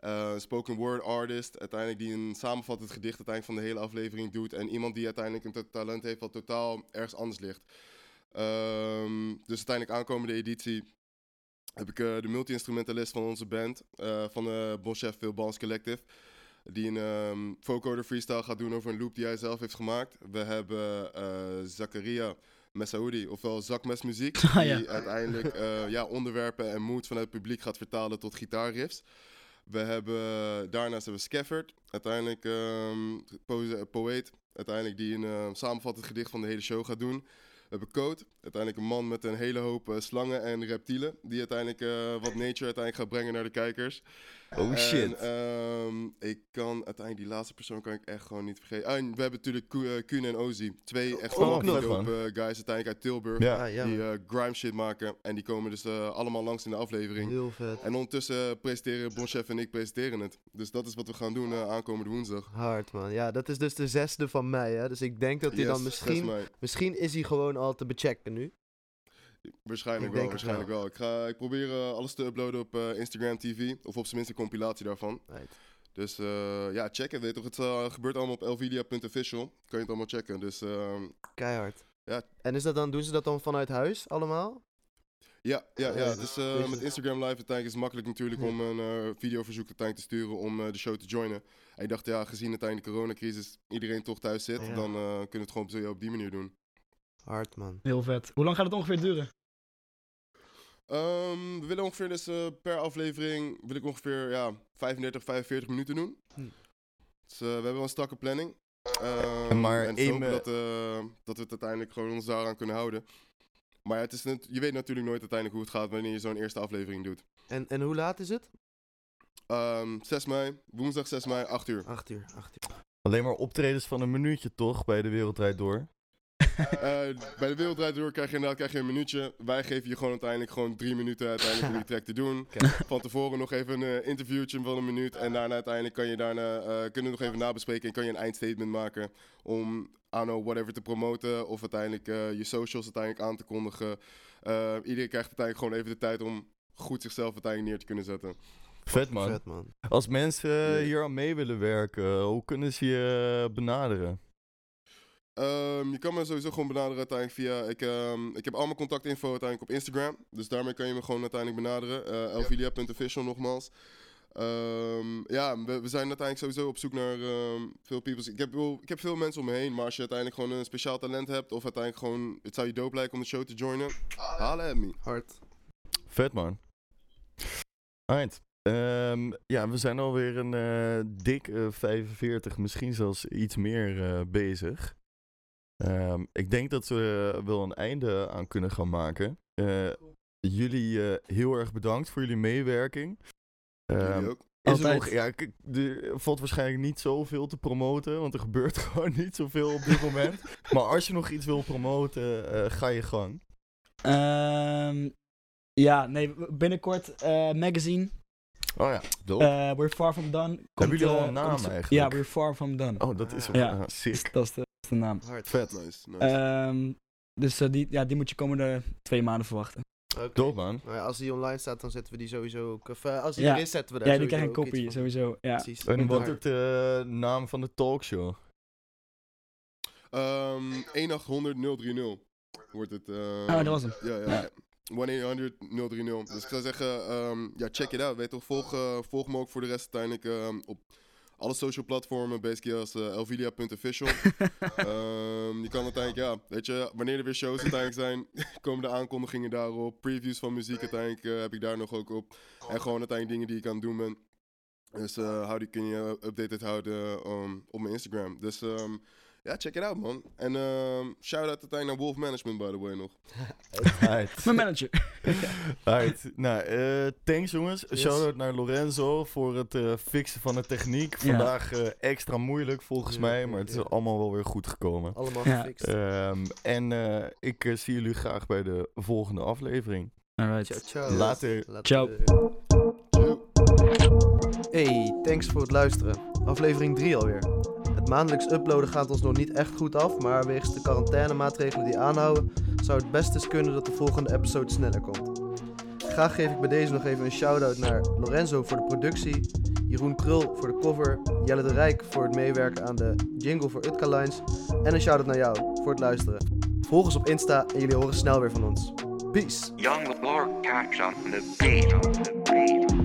een spoken word artist, uiteindelijk die een samenvattend gedicht uiteindelijk van de hele aflevering doet. En iemand die uiteindelijk een ta- talent heeft wat totaal ergens anders ligt. Ehm, dus uiteindelijk aankomende editie heb ik eh, de multi-instrumentalist van onze band, eh, van de Bon Chef Phil Collective. Die een um, vocoder freestyle gaat doen over een loop die hij zelf heeft gemaakt. We hebben Zakaria Messaoudi, ofwel zakmesmuziek. Ah, ja. Die uiteindelijk ja, onderwerpen en mood vanuit het publiek gaat vertalen tot gitaarriffs. We hebben, daarnaast hebben we Scafford, uiteindelijk po- poëet, uiteindelijk die een eh, samenvattend gedicht van de hele show gaat doen. We hebben Code, uiteindelijk een man met een hele hoop eh, slangen en reptielen, die uiteindelijk eh, wat nature uiteindelijk gaat brengen naar de kijkers. Oh shit. En, ehm, ik kan uiteindelijk die laatste persoon kan ik echt gewoon niet vergeten. Ah, en we hebben natuurlijk Ku- eh, Kuhn en Ozzy. Twee echt Oh, fucking vet, dope eh, guys uiteindelijk uit Tilburg. Ja. Ah, ja, die eh, grime shit maken. En die komen dus allemaal langs in de aflevering. Heel vet. En ondertussen presenteren Bon Chef en ik presenteren het. Dus dat is wat we gaan doen eh, aankomende woensdag. Hard man. Ja, dat is dus de zesde van mei hè. Dus ik denk dat hij Yes, dan 6 misschien... Misschien is hij gewoon al te bechecken nu. Waarschijnlijk Ik wel, het waarschijnlijk wel. Ik, ga, ik probeer eh, alles te uploaden op eh, Instagram TV. Of op zijn minst een compilatie daarvan. Right. Dus eh, ja, check het. Weet toch, het gebeurt allemaal op elvidia.official. Kan je het allemaal checken. Dus ehm, Keihard. Ja. En is dat dan, doen ze dat dan vanuit huis allemaal? Ja, ja, ja. Dus eh, deze- met Instagram Live uiteindelijk is het makkelijk natuurlijk om een eh, videoverzoek uiteindelijk te sturen om eh, de show te joinen. En ik dacht, ja, gezien uiteindelijk de coronacrisis iedereen toch thuis zit, Ja. dan eh, kunnen we het gewoon op die manier doen. Hard man. Heel vet. Hoe lang gaat het ongeveer duren? Ehm, we willen ongeveer dus eh, per aflevering wil ik ongeveer ja, 35, 45 minuten doen. Hm. Dus eh, we hebben wel een strakke planning. Ehm, Maar en één, hopen eh, dat, eh, dat we het uiteindelijk gewoon ons daaraan kunnen houden. Maar ja, het is net, je weet natuurlijk nooit uiteindelijk hoe het gaat wanneer je zo'n eerste aflevering doet. En, en hoe laat is het? Ehm 6 mei, woensdag 6 mei, 8 uur. 8 uur, 8 uur. Alleen maar optredens van een minuutje toch bij de Wereldrijd Door? Eh, bij de Wereldrijd Door krijg je inderdaad krijg je een minuutje. Wij geven je gewoon uiteindelijk gewoon drie minuten uiteindelijk om die track te doen. Van tevoren nog even een eh, interviewtje van een minuut. En daarna uiteindelijk kan je daarna, eh, kunnen we nog even nabespreken en kan je een eindstatement maken. Om, know, whatever te promoten. Of uiteindelijk eh, je socials uiteindelijk aan te kondigen. Eh, iedereen krijgt uiteindelijk gewoon even de tijd om goed zichzelf uiteindelijk neer te kunnen zetten. Vet man. Vet man. Als mensen hier aan mee willen werken, hoe kunnen ze je benaderen? Ehm, je kan me sowieso gewoon benaderen uiteindelijk via... Ik, ehm, ik heb al mijn contactinfo uiteindelijk op Instagram. Dus daarmee kan je me gewoon uiteindelijk benaderen. Uh, elvilia.official nogmaals. Ehm, ja, we, we zijn uiteindelijk sowieso op zoek naar ehm, veel peoples. Ik heb, wel, ik heb veel mensen om me heen, maar als je uiteindelijk gewoon een speciaal talent hebt, of uiteindelijk gewoon, het zou je dope lijken om de show te joinen, haal at me. Hard. Vet man. Alright. Ehm, ja, we zijn alweer een eh, dik eh, 45, misschien zelfs iets meer eh, bezig. Ehm, ik denk dat we er wel een einde aan kunnen gaan maken. Eh, jullie eh, heel erg bedankt voor jullie meewerking. Ehm, Jullie ook. is er Altijd. nog, ja, er valt waarschijnlijk niet zoveel te promoten, want er gebeurt gewoon niet zoveel op dit moment. maar als je nog iets wil promoten, eh, ga je gang. Ehm, ja, nee, binnenkort eh, magazine. Oh ja, dope. Eh, we're far from done. Komt, Hebben jullie al een naam komt- eigenlijk? Ja, we're far from done. Oh, dat is wel Ja. sick. Dat is de, de naam. Hard. Vet. Nice, nice. Ehm, dus eh, die, ja, die moet je komende twee maanden verwachten. Oké. Dope man. Nou ja, als die online staat, dan zetten we die sowieso ook. Of eh, als die Ja. er is, zetten we daar Ja, die krijgen een kopie, sowieso. Ja. Precies. En wat is de eh, naam van de talkshow? Ehm 1-800-030 wordt het. ehm, Oh, dat was hem. Ja, ja. Ja. 1-800-030. Dus ik zou zeggen, ehm, ja, check it out. Weet toch, volg, eh, volg me ook voor de rest uiteindelijk ehm, op alle social platformen. Basically als eh, elvilia.official. Ehm, je kan uiteindelijk, ja, weet je, wanneer er weer shows uiteindelijk zijn, komen de aankondigingen daarop. Previews van muziek uiteindelijk eh, heb ik daar nog ook op. En gewoon uiteindelijk dingen die ik aan het doen ben. Dus eh hou die kun je updated houden ehm, op mijn Instagram. Dus ehm, ja, check it out man. En ehm shout-out uiteindelijk naar Wolf Management by the way nog. Mijn manager. Alright. Nou, eh, thanks jongens. Yes. Shout-out naar Lorenzo voor het eh, fixen van de techniek. Ja. Vandaag eh, extra moeilijk volgens Ja, mij, maar het is ja. allemaal wel weer goed gekomen. Allemaal Ja. gefixt. Ehm, en eh, ik zie jullie graag bij de volgende aflevering. Alright. Ciao, ciao. Later. Ciao. Hey, thanks voor het luisteren. Aflevering 3 alweer. Maandelijks uploaden gaat ons nog niet echt goed af, maar wegens de quarantainemaatregelen die aanhouden, zou het best eens kunnen dat de volgende episode sneller komt. Graag geef ik bij deze nog even een shout-out naar Lorenzo voor de productie, Jeroen Krul voor de cover, Jelle de Rijk voor het meewerken aan de jingle voor Utka Lines en een shout-out naar jou voor het luisteren. Volg ons op Insta en jullie horen snel weer van ons. Peace! Young Lord catch on the beat. The beat.